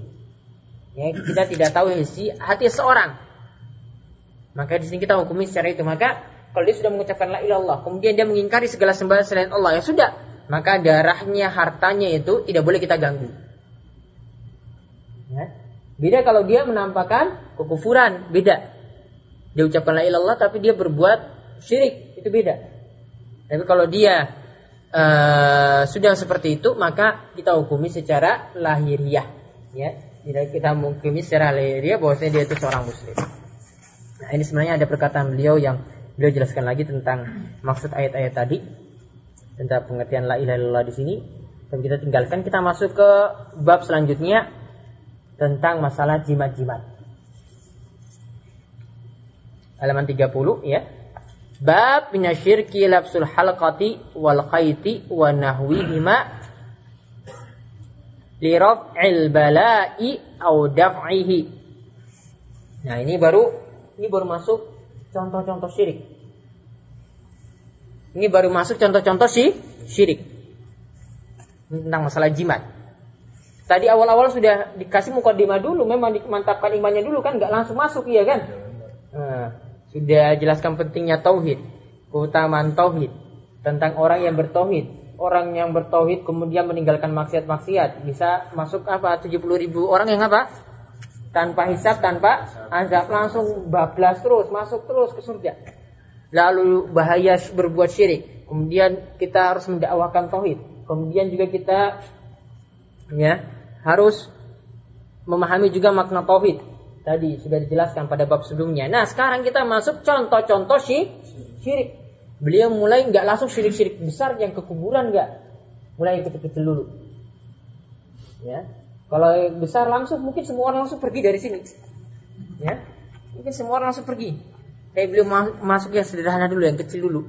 Ya, kita tidak tahu isi hati seorang. Maka di sini kita hukumi secara itu. Maka kalau dia sudah mengucapkan la ilallah, kemudian dia mengingkari segala sembahan selain Allah, ya sudah. Maka darahnya, hartanya itu tidak boleh kita ganggu. Ya. Beda kalau dia menampakkan kekufuran, beda. Dia ucapkan la ilallah tapi dia berbuat syirik, itu beda. Tapi kalau dia uh, sudah seperti itu maka kita hukumi secara lahiriah. Ya tidak kita hukumi secara lahiriah bahwasanya dia itu seorang muslim. Nah ini sebenarnya ada perkataan beliau yang beliau jelaskan lagi tentang maksud ayat-ayat tadi tentang pengertian la ilaha illallah di sini. Tapi kita tinggalkan kita masuk ke bab selanjutnya tentang masalah jimat-jimat. Halaman 30 ya Bab minasyirki labsul halqati wal khayti wa nahwihima li raf'il bala'i au daf'ihi. Nah, ini baru ini baru masuk contoh-contoh syirik. Ini baru masuk contoh-contoh sih syirik. Tentang masalah jimat. Tadi awal-awal sudah dikasih mukadimah dulu, memang dimantapkan imannya dulu kan, nggak langsung masuk iya kan? Nah, sudah jelaskan pentingnya tauhid, keutamaan tauhid, tentang orang yang bertauhid. Orang yang bertauhid kemudian meninggalkan maksiat-maksiat bisa masuk apa 70 ribu orang yang apa? Tanpa hisap, tanpa azab langsung bablas terus, masuk terus ke surga. Lalu bahaya berbuat syirik. Kemudian kita harus mendakwakan tauhid. Kemudian juga kita ya harus memahami juga makna tauhid Tadi sudah dijelaskan pada bab sebelumnya. Nah, sekarang kita masuk contoh-contoh syirik. Beliau mulai nggak langsung syirik-syirik besar yang kekuburan nggak. Mulai kecil-kecil dulu. Ya. Kalau besar langsung mungkin semua orang langsung pergi dari sini. Ya. Mungkin semua orang langsung pergi. Tapi beliau masuk yang sederhana dulu, yang kecil dulu.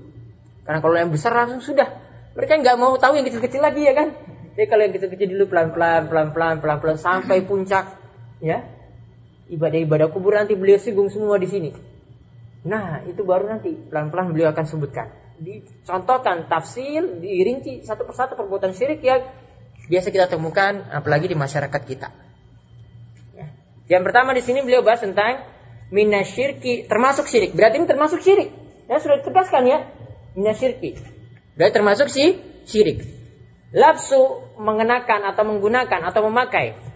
Karena kalau yang besar langsung sudah. Mereka nggak mau tahu yang kecil-kecil lagi ya kan. Jadi kalau yang kecil-kecil dulu pelan-pelan, pelan-pelan, pelan-pelan sampai puncak, ya ibadah-ibadah kubur nanti beliau singgung semua di sini. Nah, itu baru nanti pelan-pelan beliau akan sebutkan. Dicontohkan tafsir, dirinci satu persatu perbuatan syirik yang biasa kita temukan apalagi di masyarakat kita. Ya. Yang pertama di sini beliau bahas tentang minasyirki termasuk syirik. Berarti ini termasuk syirik. Ya sudah ditegaskan ya. Minasyirki. Berarti termasuk si syirik. Lapsu mengenakan atau menggunakan atau memakai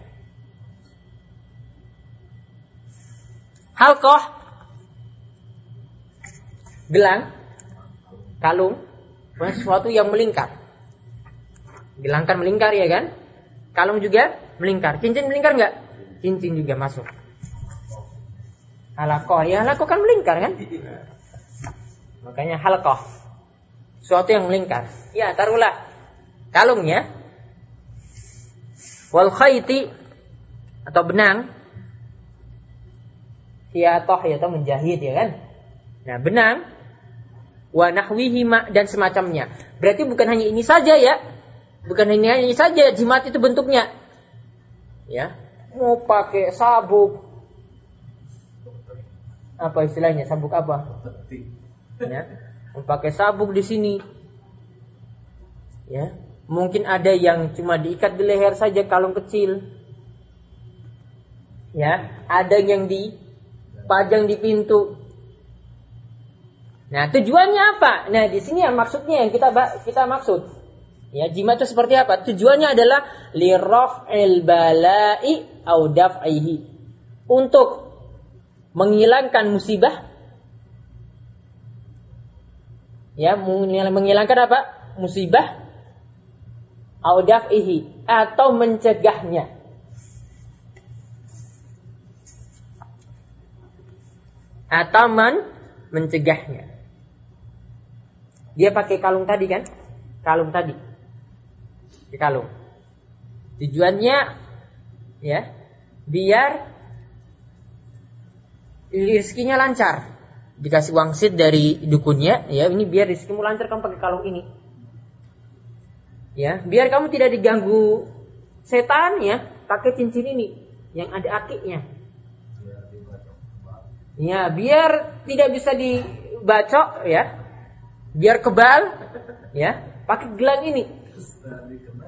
halkoh gelang. Kalung. Bukan sesuatu yang melingkar. Gelang kan melingkar ya kan? Kalung juga melingkar. Cincin melingkar nggak? Cincin juga masuk. Halakoh ya halakoh kan melingkar kan? Makanya halkoh sesuatu yang melingkar. Ya taruhlah kalungnya. Wal khayti atau benang hiyatoh ya atau menjahit ya kan. Nah benang wa nahwihima dan semacamnya. Berarti bukan hanya ini saja ya. Bukan hanya ini saja jimat itu bentuknya. Ya. Mau pakai sabuk apa istilahnya? Sabuk apa? Ya. Mau pakai sabuk di sini. Ya. Mungkin ada yang cuma diikat di leher saja kalung kecil. Ya, ada yang di pajang di pintu. Nah, tujuannya apa? Nah, di sini yang maksudnya yang kita kita maksud. Ya, jimat itu seperti apa? Tujuannya adalah liraf el balai au daf'ihi. Untuk menghilangkan musibah ya menghilangkan apa musibah ihi atau mencegahnya atau men mencegahnya. Dia pakai kalung tadi kan? Kalung tadi. Kalung. Tujuannya ya biar rizkinya lancar. Dikasih wangsit dari dukunnya ya ini biar rizkimu lancar kamu pakai kalung ini. Ya biar kamu tidak diganggu setan ya pakai cincin ini yang ada akiknya ya biar tidak bisa dibacok ya biar kebal ya pakai gelang ini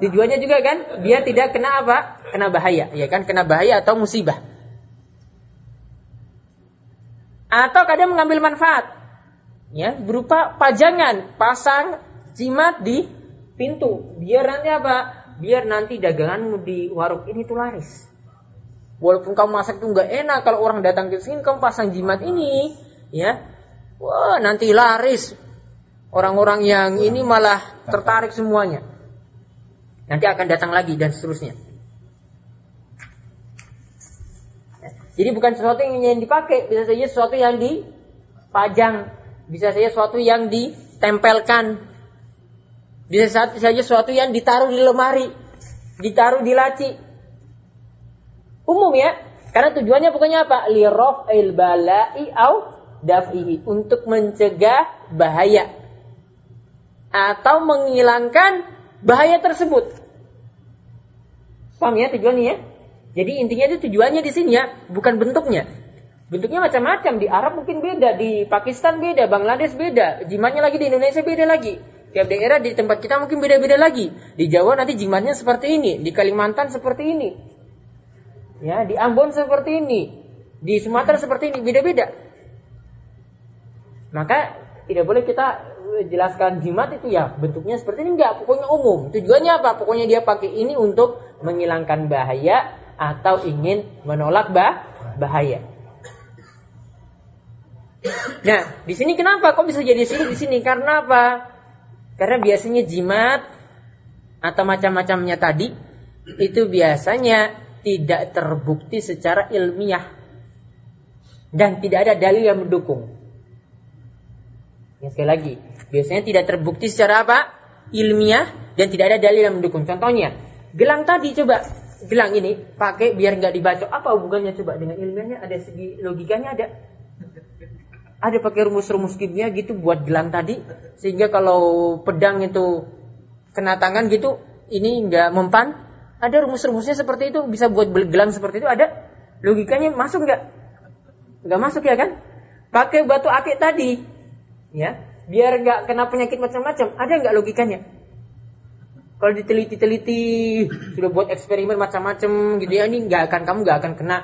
Tujuannya juga kan biar tidak kena apa? Kena bahaya, ya kan? Kena bahaya atau musibah. Atau kadang mengambil manfaat. Ya, berupa pajangan, pasang jimat di pintu. Biar nanti apa? Biar nanti daganganmu di warung ini tuh laris. Walaupun kamu masak itu nggak enak kalau orang datang ke sini kamu pasang jimat ini, ya. Wah, nanti laris. Orang-orang yang ini malah tertarik semuanya. Nanti akan datang lagi dan seterusnya. Jadi bukan sesuatu yang dipakai, bisa saja sesuatu yang dipajang, bisa saja sesuatu yang ditempelkan, bisa saja sesuatu yang ditaruh di lemari, ditaruh di laci. Umum ya, karena tujuannya pokoknya apa? Lirof il balai au daf'ihi untuk mencegah bahaya atau menghilangkan bahaya tersebut. Paham ya tujuannya ya? Jadi intinya itu tujuannya di sini ya, bukan bentuknya. Bentuknya macam-macam. Di Arab mungkin beda, di Pakistan beda, Bangladesh beda, jimatnya lagi di Indonesia beda lagi. Tiap daerah di tempat kita mungkin beda-beda lagi. Di Jawa nanti jimatnya seperti ini, di Kalimantan seperti ini. Ya, di Ambon seperti ini, di Sumatera seperti ini, beda-beda. Maka tidak boleh kita jelaskan jimat itu ya bentuknya seperti ini enggak, pokoknya umum. Tujuannya apa? Pokoknya dia pakai ini untuk menghilangkan bahaya atau ingin menolak bah bahaya. Nah, di sini kenapa kok bisa jadi sini di sini? Karena apa? Karena biasanya jimat atau macam-macamnya tadi itu biasanya tidak terbukti secara ilmiah dan tidak ada dalil yang mendukung. Ya, sekali lagi, biasanya tidak terbukti secara apa? ilmiah dan tidak ada dalil yang mendukung. Contohnya, gelang tadi coba gelang ini pakai biar nggak dibaca. Apa hubungannya coba dengan ilmiahnya? Ada segi logikanya ada. Ada pakai rumus-rumus kimia gitu buat gelang tadi sehingga kalau pedang itu kena tangan gitu ini nggak mempan. Ada rumus-rumusnya seperti itu bisa buat gelang seperti itu ada. Logikanya masuk nggak? Nggak masuk ya kan? Pakai batu akik tadi, ya biar nggak kena penyakit macam-macam. Ada nggak logikanya? Kalau diteliti-teliti sudah buat eksperimen macam-macam gitu ya ini nggak akan kamu nggak akan kena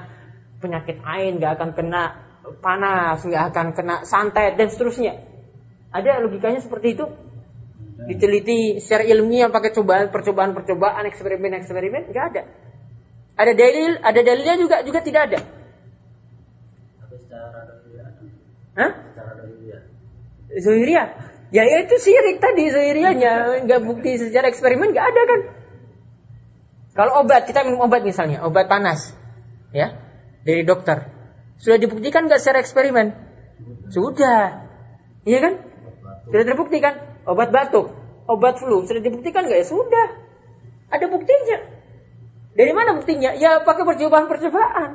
penyakit ain, nggak akan kena panas, nggak akan kena santet dan seterusnya. Ada logikanya seperti itu? Diteliti secara ilmiah pakai cobaan, percobaan, percobaan, eksperimen, eksperimen, nggak ada. Ada dalil, ada dalilnya juga juga tidak ada. Hah? Zuhiriyah. Ya itu sirik tadi Zuhiriyahnya. Nggak bukti secara eksperimen nggak ada kan. Kalau obat, kita minum obat misalnya, obat panas. Ya, dari dokter. Sudah dibuktikan nggak secara eksperimen? Sudah. Iya kan? Sudah terbukti kan? Obat batuk, obat flu, sudah dibuktikan nggak ya? Sudah. Ada buktinya. Dari mana buktinya? Ya pakai percobaan-percobaan.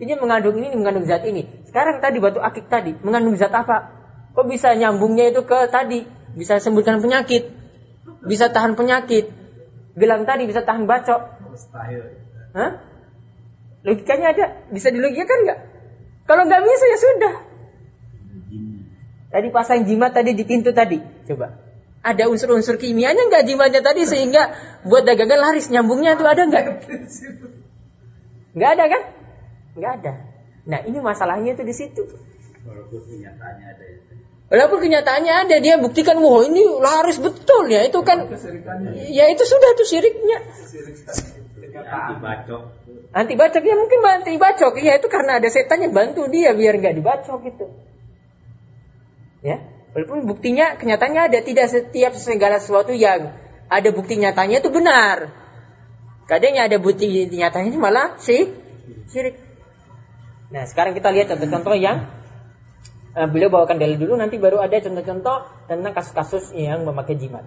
Ini mengandung ini, mengandung zat ini. Sekarang tadi batu akik tadi, mengandung zat apa? Kok bisa nyambungnya itu ke tadi? Bisa sembuhkan penyakit. Bisa tahan penyakit. Gelang tadi bisa tahan bacok. Hah? Logikanya ada. Bisa dilogikakan nggak? Kalau nggak bisa ya sudah. Tadi pasang jimat tadi di pintu tadi. Coba. Ada unsur-unsur kimianya nggak jimatnya tadi sehingga buat dagangan laris nyambungnya itu ada nggak? Nggak ada kan? Nggak ada. Nah ini masalahnya itu di situ. Walaupun kenyataannya ada itu. Walaupun kenyataannya ada dia buktikan wah ini laris betul ya itu kan ya itu sudah itu syiriknya. Anti bacok. Anti bacok ya mungkin anti bacok ya itu karena ada setan yang bantu dia biar nggak dibacok gitu. Ya, walaupun buktinya kenyataannya ada tidak setiap segala sesuatu yang ada bukti nyatanya itu benar. Kadang ada bukti nyatanya malah si syirik. Nah, sekarang kita lihat contoh-contoh yang uh, beliau bawakan dalil dulu nanti baru ada contoh-contoh tentang kasus-kasus yang memakai jimat.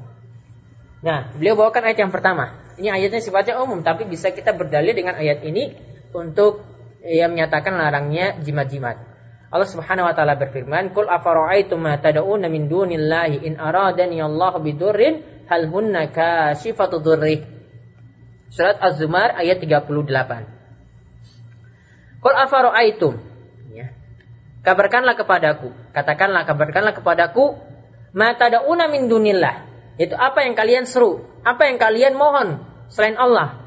Nah, beliau bawakan ayat yang pertama. Ini ayatnya sifatnya umum tapi bisa kita berdalil dengan ayat ini untuk yang menyatakan larangnya jimat-jimat. Allah Subhanahu wa taala berfirman, "Qul afara'aytum ma tad'una min dunillahi in aradani Allah bidurrin hal hunna kashifatu dhurri." Surat Az-Zumar ayat 38. Qul afara'aytum kabarkanlah kepadaku, katakanlah kabarkanlah kepadaku mata dauna min dunillah. Itu apa yang kalian seru, apa yang kalian mohon selain Allah.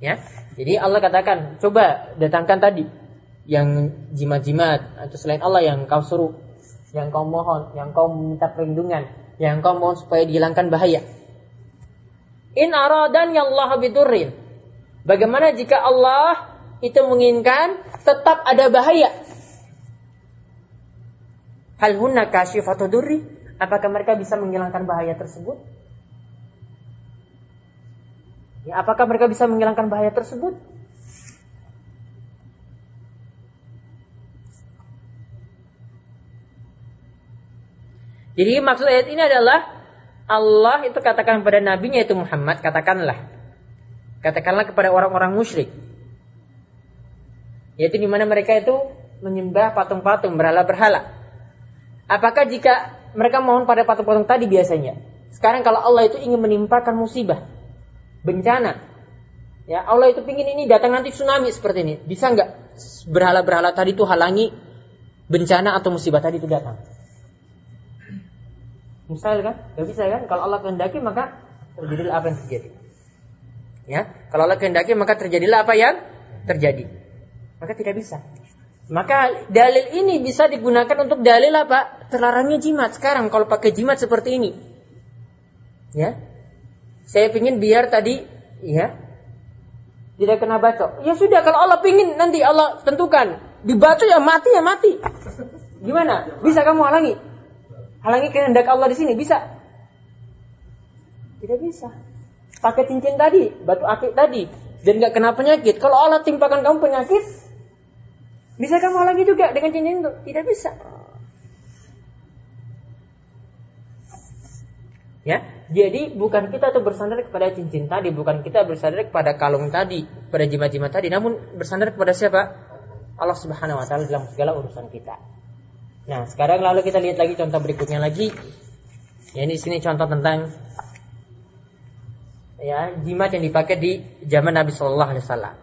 Ya. Jadi Allah katakan, coba datangkan tadi yang jimat-jimat atau selain Allah yang kau seru, yang kau mohon, yang kau minta perlindungan, yang kau mohon supaya dihilangkan bahaya. In aradan ya Allah bidurrin. Bagaimana jika Allah itu menginginkan tetap ada bahaya. Hal hunna kasyifatu durri? Apakah mereka bisa menghilangkan bahaya tersebut? Ya, apakah mereka bisa menghilangkan bahaya tersebut? Jadi maksud ayat ini adalah Allah itu katakan kepada nabinya itu Muhammad katakanlah katakanlah kepada orang-orang musyrik yaitu di mana mereka itu menyembah patung-patung berhala-berhala. Apakah jika mereka mohon pada patung-patung tadi biasanya? Sekarang kalau Allah itu ingin menimpakan musibah, bencana, ya Allah itu ingin ini datang nanti tsunami seperti ini, bisa nggak berhala-berhala tadi itu halangi bencana atau musibah tadi itu datang? Misal kan, nggak bisa kan? Kalau Allah kehendaki maka terjadilah apa yang terjadi. Ya, kalau Allah kehendaki maka terjadilah apa yang terjadi. Maka tidak bisa. Maka dalil ini bisa digunakan untuk dalil apa? Terlarangnya jimat. Sekarang kalau pakai jimat seperti ini. Ya. Saya ingin biar tadi ya tidak kena bacok. Ya sudah kalau Allah pingin nanti Allah tentukan dibacok ya mati ya mati. Gimana? Bisa kamu halangi? Halangi kehendak Allah di sini bisa? Tidak bisa. Pakai cincin tadi, batu akik tadi, dan nggak kena penyakit. Kalau Allah timpakan kamu penyakit, bisa kamu lagi juga dengan cincin itu? Tidak bisa. Ya, jadi bukan kita tuh bersandar kepada cincin tadi, bukan kita bersandar kepada kalung tadi, pada jimat-jimat tadi, namun bersandar kepada siapa? Allah Subhanahu wa taala dalam segala urusan kita. Nah, sekarang lalu kita lihat lagi contoh berikutnya lagi. Ya, ini di sini contoh tentang ya jimat yang dipakai di zaman Nabi Shallallahu alaihi wasallam.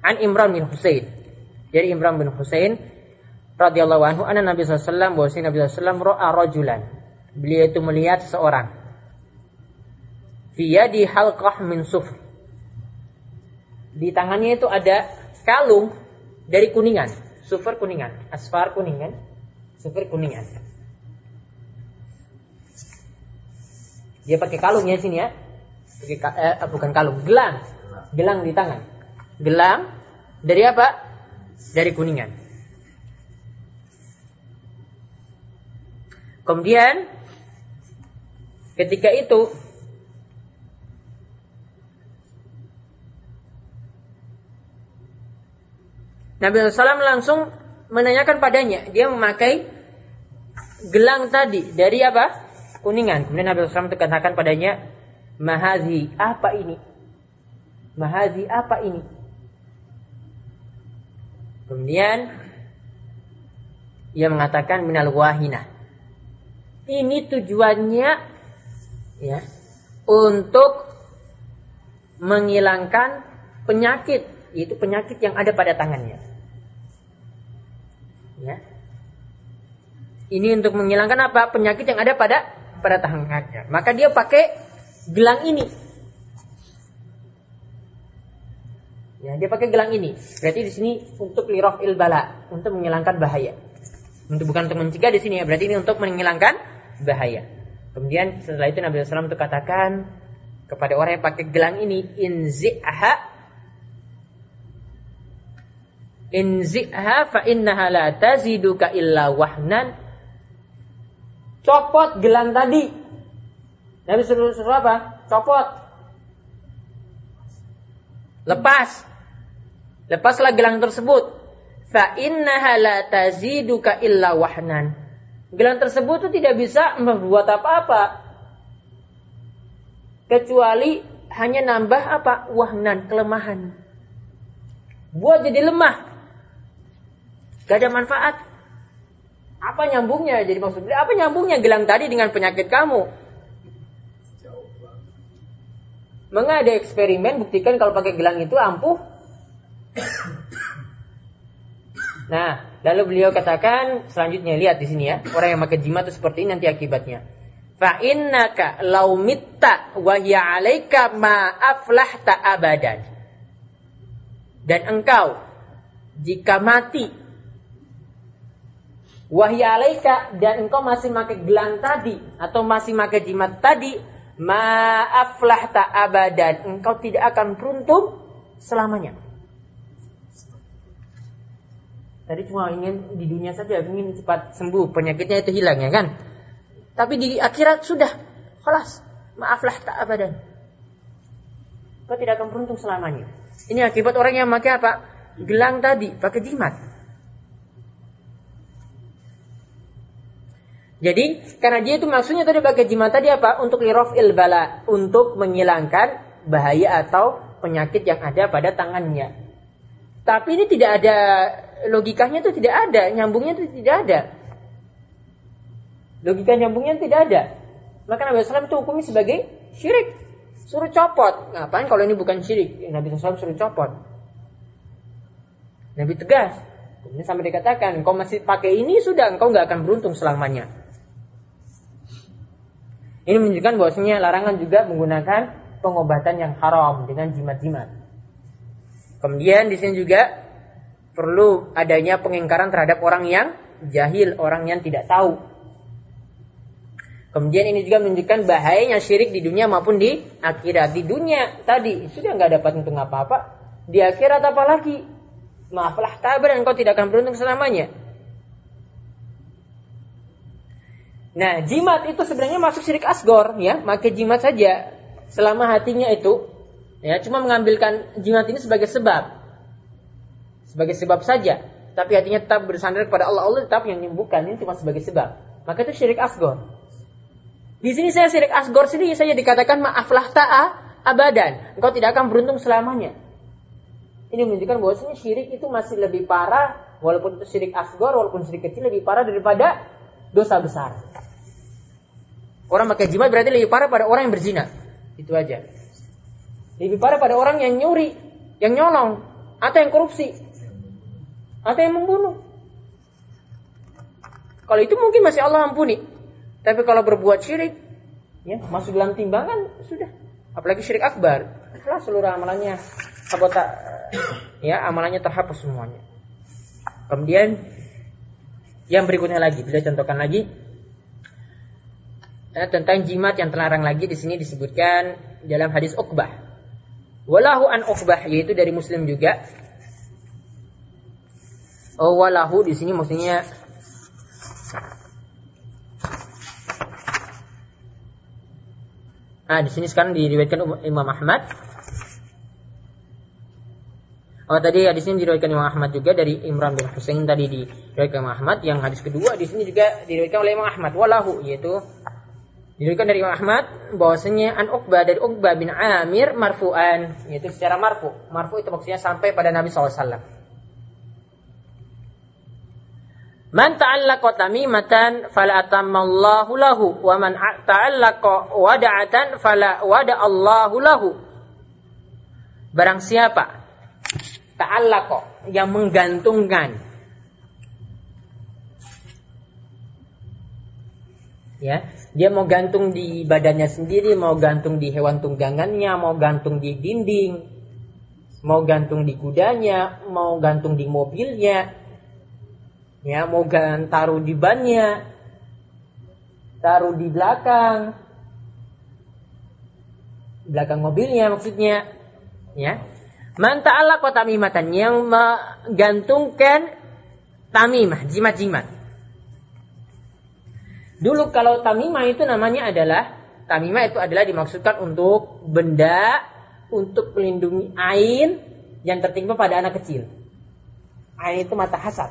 An Imran bin Husain dari Imran bin Husain radhiyallahu anhu anna Nabi SAW bahwa Nabi SAW ro'a rajulan. Beliau itu melihat seseorang. Dia di halqah min sufr. Di tangannya itu ada kalung dari kuningan, sufur kuningan, asfar kuningan, sufur kuningan. Dia pakai kalungnya sini ya. Pakai, eh, bukan kalung, gelang. Gelang di tangan. Gelang dari apa? dari kuningan. Kemudian ketika itu Nabi SAW langsung menanyakan padanya. Dia memakai gelang tadi dari apa? Kuningan. Kemudian Nabi SAW katakan padanya, Mahazi, apa ini? Mahazi, apa ini? Kemudian ia mengatakan minal wahina. Ini tujuannya ya untuk menghilangkan penyakit, itu penyakit yang ada pada tangannya. Ya. Ini untuk menghilangkan apa? Penyakit yang ada pada pada tangannya. Maka dia pakai gelang ini Ya, dia pakai gelang ini. Berarti di sini untuk lirof il bala, untuk menghilangkan bahaya. Untuk bukan untuk mencegah di sini ya, berarti ini untuk menghilangkan bahaya. Kemudian setelah itu Nabi SAW itu katakan kepada orang yang pakai gelang ini inzi'ha fa innaha la taziduka illa wahnan copot gelang tadi Nabi suruh, suruh apa? Copot lepas lepaslah gelang tersebut fa innaha la taziduka illa wahnan gelang tersebut itu tidak bisa membuat apa-apa kecuali hanya nambah apa? Wahnan, kelemahan. Buat jadi lemah. Gak ada manfaat. Apa nyambungnya? Jadi maksudnya apa nyambungnya gelang tadi dengan penyakit kamu? Mengapa ada eksperimen buktikan kalau pakai gelang itu ampuh? Nah, lalu beliau katakan selanjutnya lihat di sini ya, orang yang pakai jimat itu seperti ini nanti akibatnya. Fa innaka law mitta wa hiya 'alaika abadan. Dan engkau jika mati wahya alaika dan engkau masih pakai gelang tadi atau masih pakai jimat tadi ma aflahta abadan engkau tidak akan beruntung selamanya tadi cuma ingin di dunia saja ingin cepat sembuh penyakitnya itu hilang ya kan tapi di akhirat sudah. Kelas. Maaflah tak abadan. Kau tidak akan beruntung selamanya. Ini akibat orang yang pakai apa? Gelang tadi, pakai jimat. Jadi karena dia itu maksudnya tadi pakai jimat tadi apa? Untuk lirof bala, untuk menghilangkan bahaya atau penyakit yang ada pada tangannya. Tapi ini tidak ada logikanya itu tidak ada, nyambungnya itu tidak ada. Logika nyambungnya tidak ada. Maka Nabi SAW itu hukumnya sebagai syirik. Suruh copot. Ngapain kalau ini bukan syirik? Nabi SAW suruh copot. Nabi tegas. Kemudian sampai dikatakan, engkau masih pakai ini sudah, engkau nggak akan beruntung selamanya. Ini menunjukkan bahwasanya larangan juga menggunakan pengobatan yang haram dengan jimat-jimat. Kemudian di sini juga perlu adanya pengingkaran terhadap orang yang jahil, orang yang tidak tahu. Kemudian ini juga menunjukkan bahayanya syirik di dunia maupun di akhirat. Di dunia tadi sudah nggak dapat untung apa-apa. Di akhirat apalagi? Maaflah tabar dan engkau tidak akan beruntung selamanya. Nah, jimat itu sebenarnya masuk syirik asgor, ya. Maka jimat saja selama hatinya itu ya cuma mengambilkan jimat ini sebagai sebab. Sebagai sebab saja. Tapi hatinya tetap bersandar kepada Allah. Allah tetap yang menyembuhkan. Ini cuma sebagai sebab. Maka itu syirik asgor. Di sini saya sirik asgor sini saya dikatakan maaflah ta'a abadan. Engkau tidak akan beruntung selamanya. Ini menunjukkan bahwa syirik itu masih lebih parah walaupun itu syirik asgor walaupun syirik kecil lebih parah daripada dosa besar. Orang pakai jimat berarti lebih parah pada orang yang berzina. Itu aja. Lebih parah pada orang yang nyuri, yang nyolong, atau yang korupsi, atau yang membunuh. Kalau itu mungkin masih Allah ampuni. Tapi kalau berbuat syirik, ya masuk dalam timbangan sudah. Apalagi syirik akbar, setelah seluruh amalannya sabota, ya amalannya terhapus semuanya. Kemudian yang berikutnya lagi, beliau contohkan lagi ya, tentang jimat yang terlarang lagi di sini disebutkan dalam hadis Uqbah. Walahu an Uqbah yaitu dari Muslim juga. Oh, walahu di sini maksudnya Nah, di sini sekarang diriwayatkan Imam Ahmad. Oh tadi di sini diriwayatkan Imam Ahmad juga dari Imran bin Husain tadi diriwayatkan Imam Ahmad. Yang hadis kedua di sini juga diriwayatkan oleh Imam Ahmad. Walahu yaitu diriwayatkan dari Imam Ahmad bahwasanya an Uqbah dari Uqbah bin Amir marfu'an yaitu secara marfu. Marfu itu maksudnya sampai pada Nabi SAW. Man ta'allaqa tamimatan fala atammallahu lahu wa man ta'allaqa wada'atan fala wada'allahu lahu. Barang siapa ta'allaqa yang menggantungkan ya, dia mau gantung di badannya sendiri, mau gantung di hewan tunggangannya, mau gantung di dinding, mau gantung di kudanya, mau gantung di mobilnya, Ya, mau taruh di bannya, taruh di belakang, belakang mobilnya maksudnya, ya. Man ta'ala tamimatan yang menggantungkan tamimah, jimat-jimat. Dulu kalau tamimah itu namanya adalah tamimah itu adalah dimaksudkan untuk benda untuk melindungi ain yang tertimpa pada anak kecil. Ain itu mata hasad.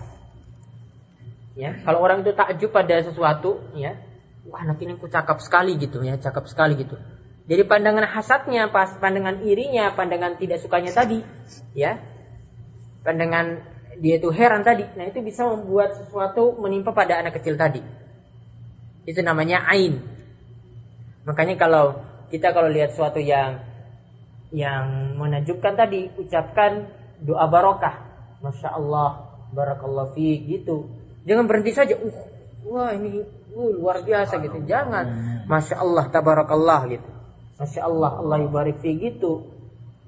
Ya, kalau orang itu takjub pada sesuatu, ya, wah anak ini kok cakap sekali gitu ya, cakap sekali gitu. Jadi pandangan hasadnya, pas pandangan irinya, pandangan tidak sukanya tadi, ya, pandangan dia itu heran tadi. Nah itu bisa membuat sesuatu menimpa pada anak kecil tadi. Itu namanya ain. Makanya kalau kita kalau lihat sesuatu yang yang menajubkan tadi, ucapkan doa barokah. Masya Allah, barakallah fi gitu. Jangan berhenti saja. Uh, wah ini uh, luar biasa gitu. Jangan. Masya Allah, tabarakallah gitu. Masya Allah, Allah yubarik fi gitu.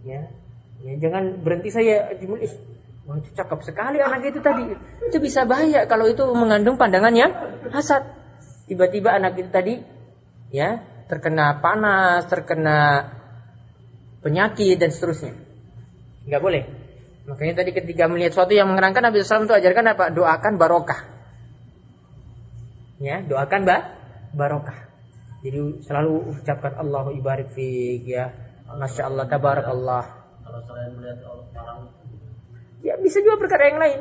Ya. ya jangan berhenti saya jumlah Wah itu cakep sekali anak itu tadi. Itu bisa bahaya kalau itu mengandung pandangan yang hasad. Tiba-tiba anak itu tadi ya terkena panas, terkena penyakit dan seterusnya. Enggak boleh. Makanya tadi ketika melihat sesuatu yang mengerangkan Nabi SAW itu ajarkan apa? Doakan barokah. Ya, doakan ba barokah. Jadi selalu ucapkan Allahu ibarik fiik ya. Masya Allah, tabarakallah. Kalau saya melihat orang Ya bisa juga perkara yang lain.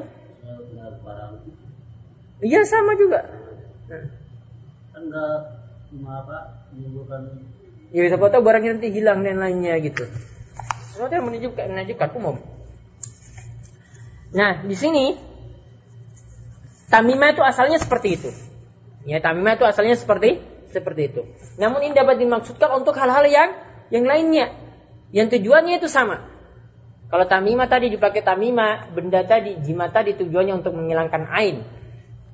Iya sama juga. Apa menimbulkan Ya siapa tahu barangnya nanti hilang dan lainnya gitu. Sesuatu yang menunjukkan menunjukkan umum. Nah, di sini tamimah itu asalnya seperti itu. Ya, tamimah itu asalnya seperti seperti itu. Namun ini dapat dimaksudkan untuk hal-hal yang yang lainnya. Yang tujuannya itu sama. Kalau tamimah tadi dipakai tamimah, benda tadi, jimat tadi tujuannya untuk menghilangkan ain.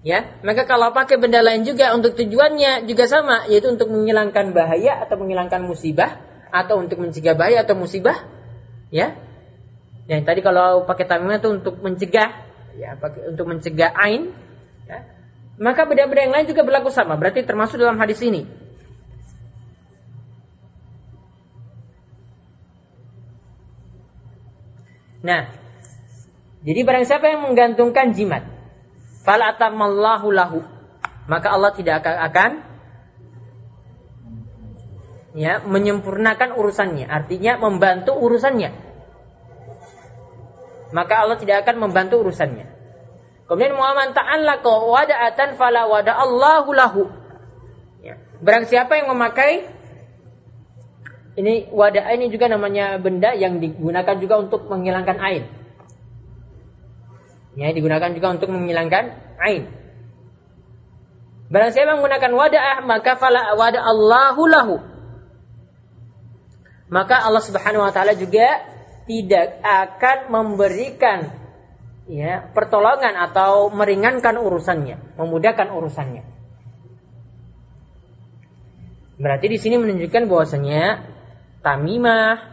Ya, maka kalau pakai benda lain juga untuk tujuannya juga sama, yaitu untuk menghilangkan bahaya atau menghilangkan musibah atau untuk mencegah bahaya atau musibah, ya. Yang tadi kalau pakai tamimah itu untuk mencegah, ya, pakai untuk mencegah ain, ya. Maka benda-benda yang lain juga berlaku sama, berarti termasuk dalam hadis ini. Nah, jadi barang siapa yang menggantungkan jimat, fala maka Allah tidak akan ya menyempurnakan urusannya, artinya membantu urusannya. Maka Allah tidak akan membantu urusannya. Kemudian Muhammad ta'allaqa wada'atan fala wada lahu. Ya. Barang siapa yang memakai ini wadah ini juga namanya benda yang digunakan juga untuk menghilangkan air. Ya, digunakan juga untuk menghilangkan air. Barang siapa menggunakan wadah maka fala wadah Allahu lahu. Maka Allah Subhanahu wa taala juga tidak akan memberikan ya pertolongan atau meringankan urusannya, memudahkan urusannya. Berarti di sini menunjukkan bahwasanya tamimah,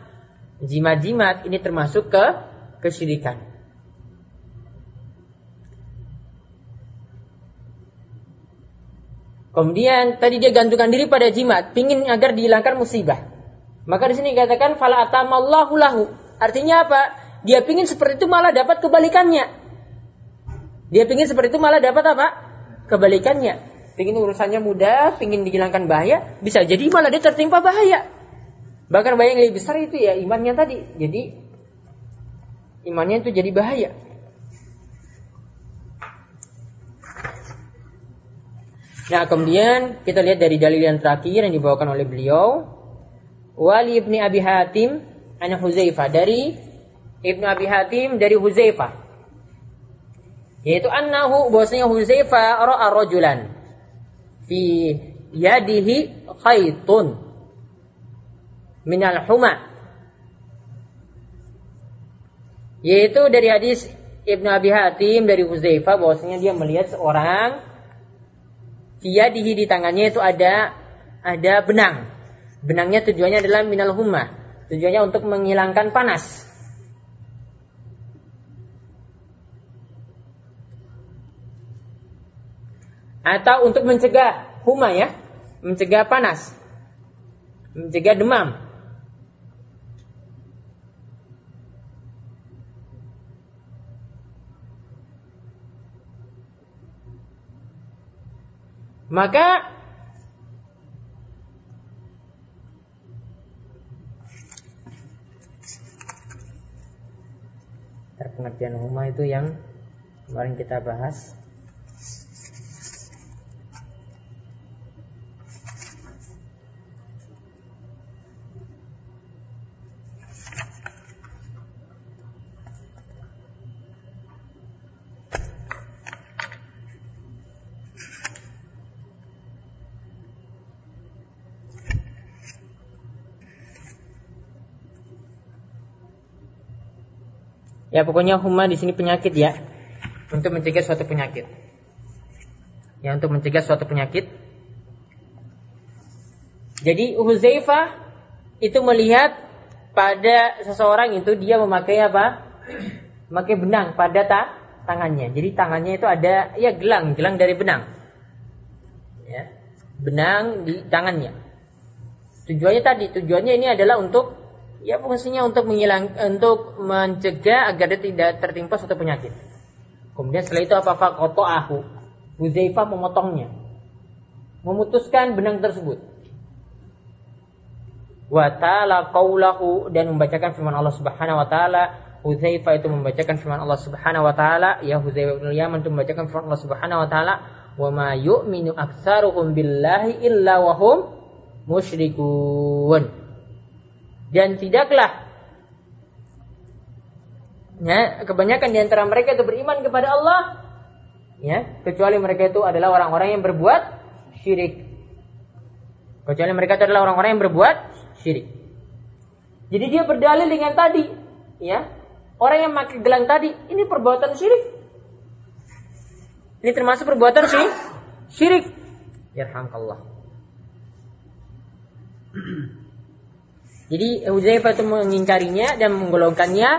jimat-jimat ini termasuk ke kesyirikan. Kemudian tadi dia gantungkan diri pada jimat, pingin agar dihilangkan musibah. Maka di sini dikatakan fala atamallahu lahu. Artinya apa? Dia pingin seperti itu malah dapat kebalikannya. Dia pingin seperti itu malah dapat apa? Kebalikannya. Pingin urusannya mudah, pingin dihilangkan bahaya, bisa jadi malah dia tertimpa bahaya. Bahkan bahaya yang lebih besar itu ya imannya tadi. Jadi imannya itu jadi bahaya. Nah kemudian kita lihat dari dalil yang terakhir yang dibawakan oleh beliau. Wali ibni Abi Hatim anak Huzaifah dari ibnu Abi Hatim dari Huzaifah. Yaitu annahu bahwasanya Huzaifah ra'a rajulan fi yadihi khaitun minal huma yaitu dari hadis Ibnu Abi Hatim dari Huzaifah bahwasanya dia melihat seorang dia di tangannya itu ada ada benang. Benangnya tujuannya adalah minal huma. Tujuannya untuk menghilangkan panas. Atau untuk mencegah huma ya, mencegah panas, mencegah demam. Maka pengertian huma itu yang kemarin kita bahas Ya pokoknya huma di sini penyakit ya. Untuk mencegah suatu penyakit. Ya untuk mencegah suatu penyakit. Jadi Huzaifah itu melihat pada seseorang itu dia memakai apa? Memakai benang pada ta tangannya. Jadi tangannya itu ada ya gelang, gelang dari benang. Ya. Benang di tangannya. Tujuannya tadi, tujuannya ini adalah untuk Ya fungsinya untuk menghilang, untuk mencegah agar dia tidak tertimpa suatu penyakit. Kemudian setelah itu apa fakoto aku, Huzaifah memotongnya, memutuskan benang tersebut. Wa ta'ala qawlahu dan membacakan firman Allah Subhanahu wa taala. Huzaifah itu membacakan firman Allah Subhanahu wa taala, ya Huzaifah bin Yaman itu membacakan firman Allah Subhanahu wa taala, "Wa ma yu'minu aktsaruhum billahi illa wa hum musyrikun." Dan tidaklah ya kebanyakan di antara mereka itu beriman kepada Allah ya kecuali mereka itu adalah orang-orang yang berbuat syirik. Kecuali mereka itu adalah orang-orang yang berbuat syirik. Jadi dia berdalil dengan tadi ya. Orang yang pakai gelang tadi ini perbuatan syirik. Ini termasuk perbuatan syirik syirik. Yarhamkallah Jadi Huzaifah itu mengingkarinya dan menggolongkannya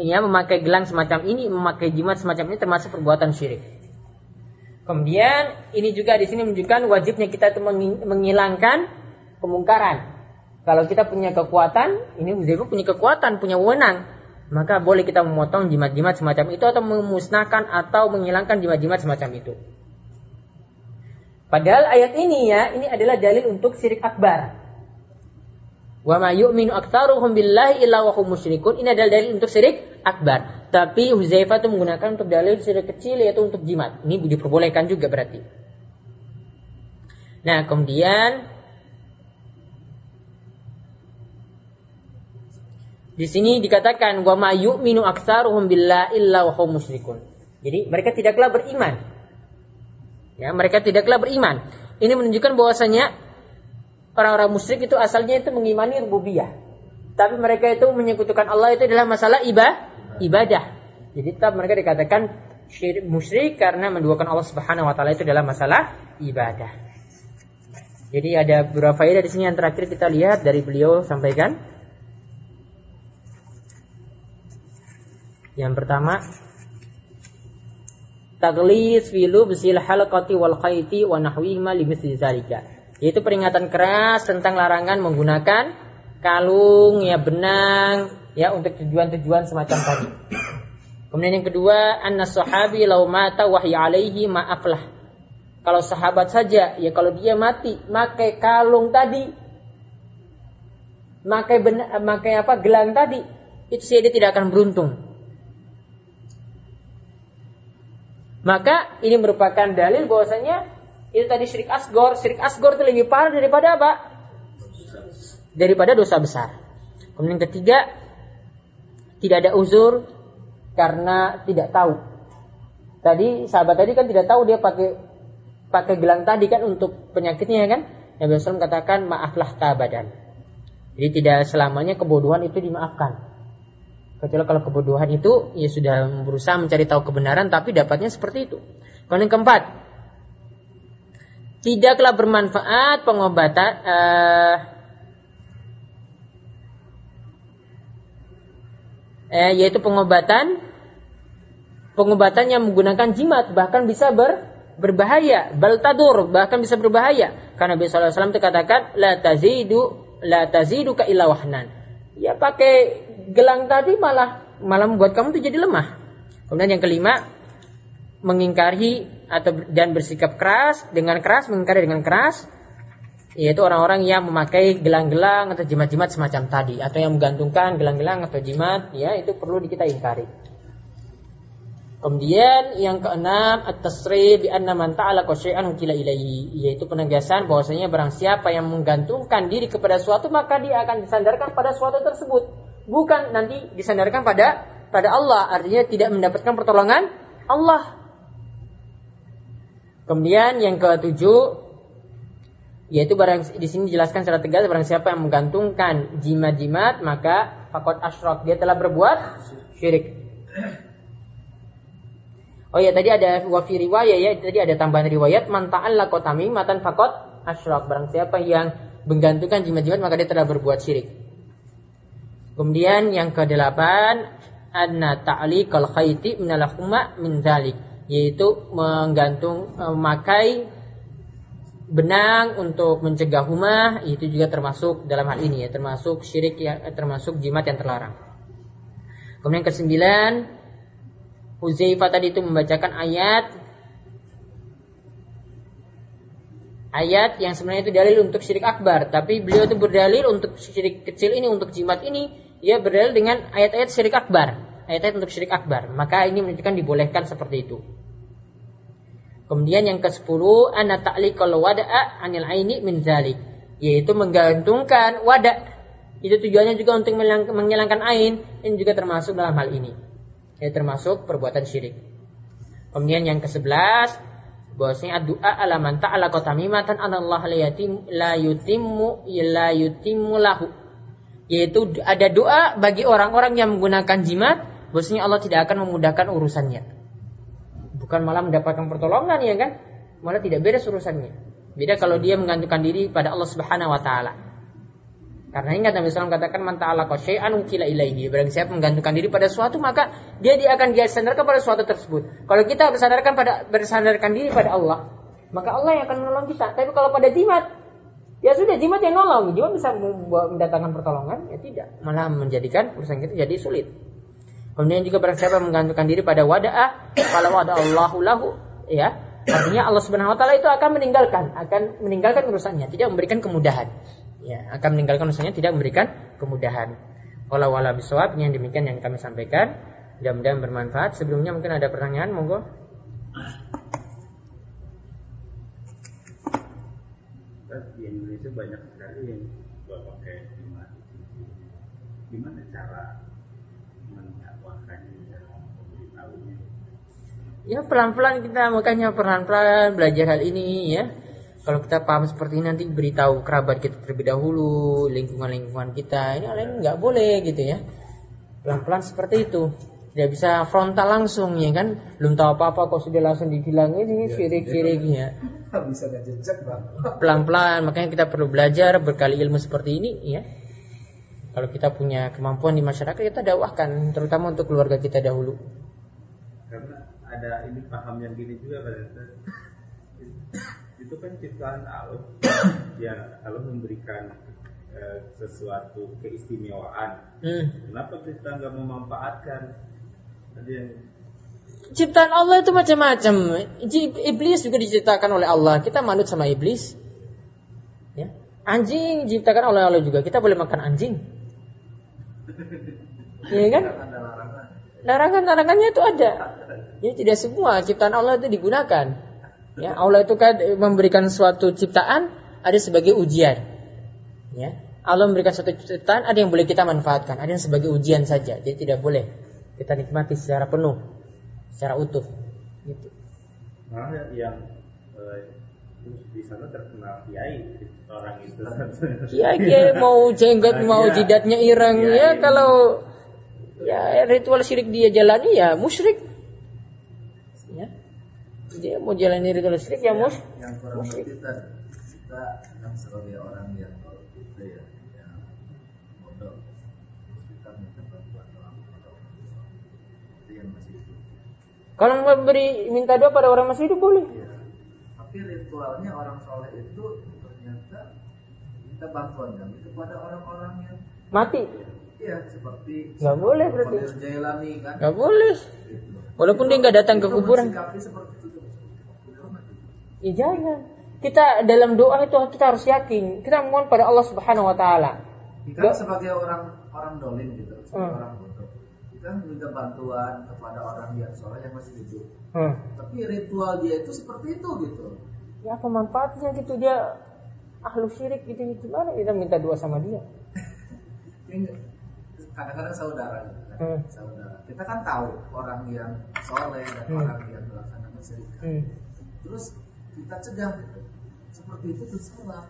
ya memakai gelang semacam ini, memakai jimat semacam ini termasuk perbuatan syirik. Kemudian ini juga di sini menunjukkan wajibnya kita itu menghilangkan kemungkaran. Kalau kita punya kekuatan, ini Huzaifah punya kekuatan, punya wewenang, maka boleh kita memotong jimat-jimat semacam itu atau memusnahkan atau menghilangkan jimat-jimat semacam itu. Padahal ayat ini ya, ini adalah dalil untuk syirik akbar. Wa ma yu'minu aktsaruhum billahi illa wa hum musyrikun. Ini adalah dalil untuk syirik akbar. Tapi Huzaifah itu menggunakan untuk dalil syirik kecil yaitu untuk jimat. Ini diperbolehkan juga berarti. Nah, kemudian di sini dikatakan wa ma yu'minu aktsaruhum billahi illa wa hum musyrikun. Jadi mereka tidaklah beriman. Ya, mereka tidaklah beriman. Ini menunjukkan bahwasanya orang-orang musyrik itu asalnya itu mengimani rububiyah. Tapi mereka itu menyekutukan Allah itu adalah masalah ibadah. ibadah. Jadi tetap mereka dikatakan syirik musyrik karena menduakan Allah Subhanahu wa taala itu adalah masalah ibadah. Jadi ada beberapa faedah di sini yang terakhir kita lihat dari beliau sampaikan. Yang pertama, taglis filu bisil halqati wal khayti wa nahwihima limithli zalika yaitu peringatan keras tentang larangan menggunakan kalung ya benang ya untuk tujuan-tujuan semacam tadi. Kemudian yang kedua, anna sahabi lau mata wahyi alaihi maaflah. Kalau sahabat saja, ya kalau dia mati, makai kalung tadi, makai benang, makai apa gelang tadi, itu sih dia tidak akan beruntung. Maka ini merupakan dalil bahwasanya itu tadi syirik asgor. Syirik asgor itu lebih parah daripada apa? Daripada dosa besar. Kemudian ketiga, tidak ada uzur karena tidak tahu. Tadi sahabat tadi kan tidak tahu dia pakai pakai gelang tadi kan untuk penyakitnya kan. Nabi SAW katakan maaflah tabadan. Jadi tidak selamanya kebodohan itu dimaafkan. Kecuali kalau kebodohan itu ya sudah berusaha mencari tahu kebenaran tapi dapatnya seperti itu. Kemudian keempat, tidaklah bermanfaat pengobatan uh, eh, yaitu pengobatan pengobatan yang menggunakan jimat bahkan bisa ber, berbahaya, bal tadur, bahkan bisa berbahaya. Karena Nabi wasallam itu katakan la tazidu la tazidu ka illa wahnan. Ya pakai gelang tadi malah malah membuat kamu tuh jadi lemah. Kemudian yang kelima, mengingkari atau dan bersikap keras dengan keras mengingkari dengan keras yaitu orang-orang yang memakai gelang-gelang atau jimat-jimat semacam tadi atau yang menggantungkan gelang-gelang atau jimat ya itu perlu kita ingkari. Kemudian yang keenam at-tasrih bi anna man ta'ala qasyai'an ukila ilaihi yaitu penegasan bahwasanya barang siapa yang menggantungkan diri kepada suatu maka dia akan disandarkan pada suatu tersebut bukan nanti disandarkan pada pada Allah artinya tidak mendapatkan pertolongan Allah. Kemudian yang ketujuh yaitu barang di sini dijelaskan secara tegas barang siapa yang menggantungkan jimat-jimat maka fakot asyrok dia telah berbuat syirik. Oh ya tadi ada wafi riwayat ya tadi ada tambahan riwayat man ta'alla matan fakot asyrok barang siapa yang menggantungkan jimat-jimat maka dia telah berbuat syirik. Kemudian yang kedelapan anna ta'liqal khayti minal min dzalik yaitu menggantung memakai benang untuk mencegah humah itu juga termasuk dalam hal ini ya termasuk syirik ya termasuk jimat yang terlarang. Kemudian kesembilan Huzaifah tadi itu membacakan ayat ayat yang sebenarnya itu dalil untuk syirik akbar, tapi beliau itu berdalil untuk syirik kecil ini untuk jimat ini ia berdalil dengan ayat-ayat syirik akbar, ayat-ayat untuk syirik akbar. Maka ini menunjukkan dibolehkan seperti itu. Kemudian yang ke-10 ana ta'liqal wada'a anil aini min yaitu menggantungkan wada. Itu tujuannya juga untuk menghilangkan ain, ini juga termasuk dalam hal ini. Ya termasuk perbuatan syirik. Kemudian yang ke-11 bahwasanya doa ala man ta'ala qatamimatan Allah la yatim la yutimmu la yutimmu lahu. Yaitu ada doa bagi orang-orang yang menggunakan jimat bahwasanya Allah tidak akan memudahkan urusannya. Bukan malah mendapatkan pertolongan ya kan? Malah tidak beres urusannya. Beda kalau dia menggantungkan diri pada Allah Subhanahu wa taala. Karena ingat Nabi SAW katakan man ta'ala syai'an ukila ilaihi. Barang siapa menggantungkan diri pada suatu maka dia dia akan dia sandarkan pada suatu tersebut. Kalau kita bersandarkan pada bersandarkan diri pada Allah maka Allah yang akan menolong kita. Tapi kalau pada jimat ya sudah jimat yang nolong. Jimat bisa mendatangkan pertolongan ya tidak. Malah menjadikan urusan kita jadi sulit Kemudian juga barang siapa menggantungkan diri pada wada'ah, kalau wada Allahu lahu, ya, artinya Allah Subhanahu wa taala itu akan meninggalkan, akan meninggalkan urusannya, tidak memberikan kemudahan. Ya, akan meninggalkan urusannya, tidak memberikan kemudahan. Wala bisawab, yang demikian yang kami sampaikan. Mudah-mudahan bermanfaat. Sebelumnya mungkin ada pertanyaan, monggo. Di Indonesia banyak sekali yang pakai gimana cara Ya pelan-pelan kita makanya pelan-pelan belajar hal ini ya. Kalau kita paham seperti ini nanti beritahu kerabat kita terlebih dahulu, lingkungan-lingkungan kita. Ini lain nggak boleh gitu ya. Pelan-pelan seperti itu. Tidak bisa frontal langsung ya kan. Belum tahu apa-apa kok sudah langsung dibilang ini syirik-syiriknya. Bisa jejak Pelan-pelan makanya kita perlu belajar berkali ilmu seperti ini ya. Kalau kita punya kemampuan di masyarakat kita dakwahkan terutama untuk keluarga kita dahulu. Karena ada ini paham yang gini juga kan itu kan ciptaan Allah. Ya Allah memberikan eh, sesuatu keistimewaan. Hmm. kenapa kita nggak memanfaatkan? Ada yang ciptaan Allah itu macam-macam. Iblis juga diciptakan oleh Allah. Kita manut sama iblis. Ya. Anjing diciptakan oleh Allah juga. Kita boleh makan anjing. Iya kan? Larangan-larangannya itu ada. Ya tidak semua ciptaan Allah itu digunakan. Ya, Allah itu kan memberikan suatu ciptaan ada sebagai ujian. Ya. Allah memberikan suatu ciptaan ada yang boleh kita manfaatkan, ada yang sebagai ujian saja. Jadi tidak boleh kita nikmati secara penuh, secara utuh. Gitu. Nah, yang eh, di sana terkenal kiai orang itu. Kiai, kiai mau jenggot, nah, mau iya. jidatnya ireng ya kalau ya ritual syirik dia jalani ya musyrik dia mau jalani ritual syirik ya mus yang kurang musyrik kita kita kan sebagai orang yang itu ya yang bodoh kita minta bantuan orang itu yang masih hidup kalau memberi minta doa pada orang masih hidup boleh ya. ritualnya orang soleh itu ternyata minta bantuan kami kepada orang-orang yang Mati. Iya seperti Nggak boleh berarti. Jailani kan. Nggak boleh. Gitu. Walaupun dia nggak datang ke Itu kuburan. mensikapi seperti itu tuh. Hormat itu. Ya jangan. Kita dalam doa itu kita harus yakin. Kita mohon pada Allah Subhanahu wa taala. Kita sebagai orang orang dolim gitu, sebagai Hmm. orang bodoh. Kita minta bantuan kepada orang yang soleh yang masih hidup. Hmm. Tapi ritual dia itu seperti itu gitu. Ya apa manfaatnya gitu dia ahlu syirik gitu gimana kita minta doa sama dia? Kadang-kadang saudara gitu kan. Hmm. Saudara. Kita kan tahu orang yang soleh dan Hmm. orang yang melaksanakan syirik. Hmm. Terus kita cegah gitu. Seperti itu tuh salah.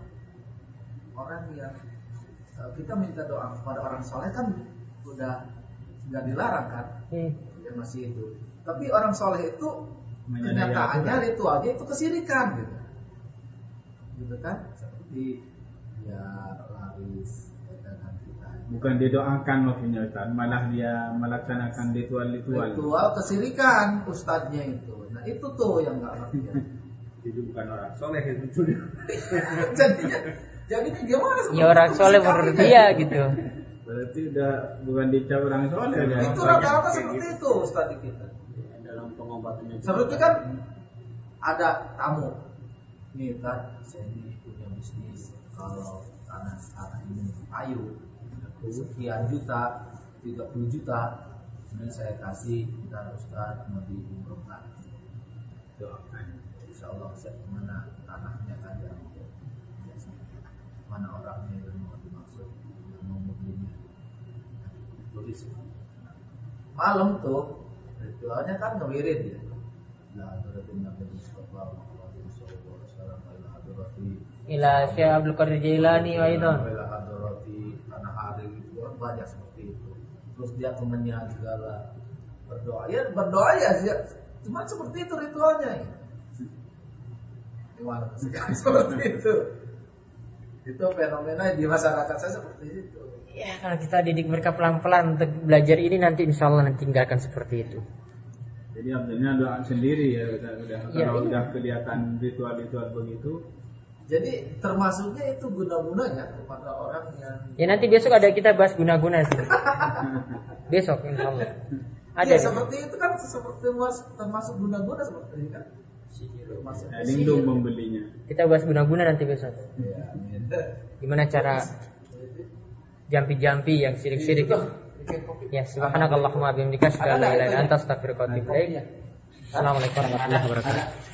Orang yang eh, kita minta doa kepada orang soleh kan udah nggak dilarang kan Hmm. yang masih itu. Tapi orang soleh itu kenyataannya ritualnya itu kesirikan gitu. Gitu kan? Seperti ya laris. Bukan didoakan maksudnya Ustaz, malah dia melaksanakan ritual-ritual. Ritual kesirikan ustadznya itu. Nah itu tuh yang nggak ngerti. Itu bukan orang soleh itu. jadinya jadinya gimana? Ya orang soleh menurut dia gitu. Berarti udah bukan dicap orang soleh udah. Itu rata-rata seperti itu ustadz kita. dalam pengobatannya Seperti kan ada tamu. Nih kan saya ini punya bisnis kalau tanah tanah ini ayu sekian juta 30 juta ini saya kasih dan Ustaz mau diumrohkan Doakan. Insya Allah saya ke mana tanahnya kan yang mana orangnya yang mau dimaksud yang mau membelinya. Tulis malam tuh ritualnya kan ngewirid ya. Ila Syekh Abdul Qadir Jailani wa itu. ila hadrati tanah hari gitu kan banyak seperti itu. Terus dia temannya segala. Berdoa. Ya berdoa ya sih cuma seperti itu ritualnya ya. Gimana sekarang seperti itu itu fenomena di masyarakat saya seperti itu Ya kalau kita didik mereka pelan-pelan untuk belajar ini nanti insya Allah nanti tinggalkan seperti itu. Jadi abdulnya doa sendiri ya udah, udah Ya, kalau iya. udah kelihatan ritual-ritual begitu jadi termasuknya itu guna-gunanya kepada orang yang Ya nanti besok ada kita bahas guna-guna sih. besok insya Allah. Ada. ya, seperti itu kan seperti mas- termasuk guna-guna seperti ini kan lindung membelinya. Kita bahas guna-guna nanti besok. ya, amin. Gimana cara jampi-jampi yang sirik-sirik. Ya, subhanakallahumma bihamdika asyhadu an la ilaha illa anta astaghfiruka wa atubu ilaik. Assalamualaikum warahmatullahi wabarakatuh.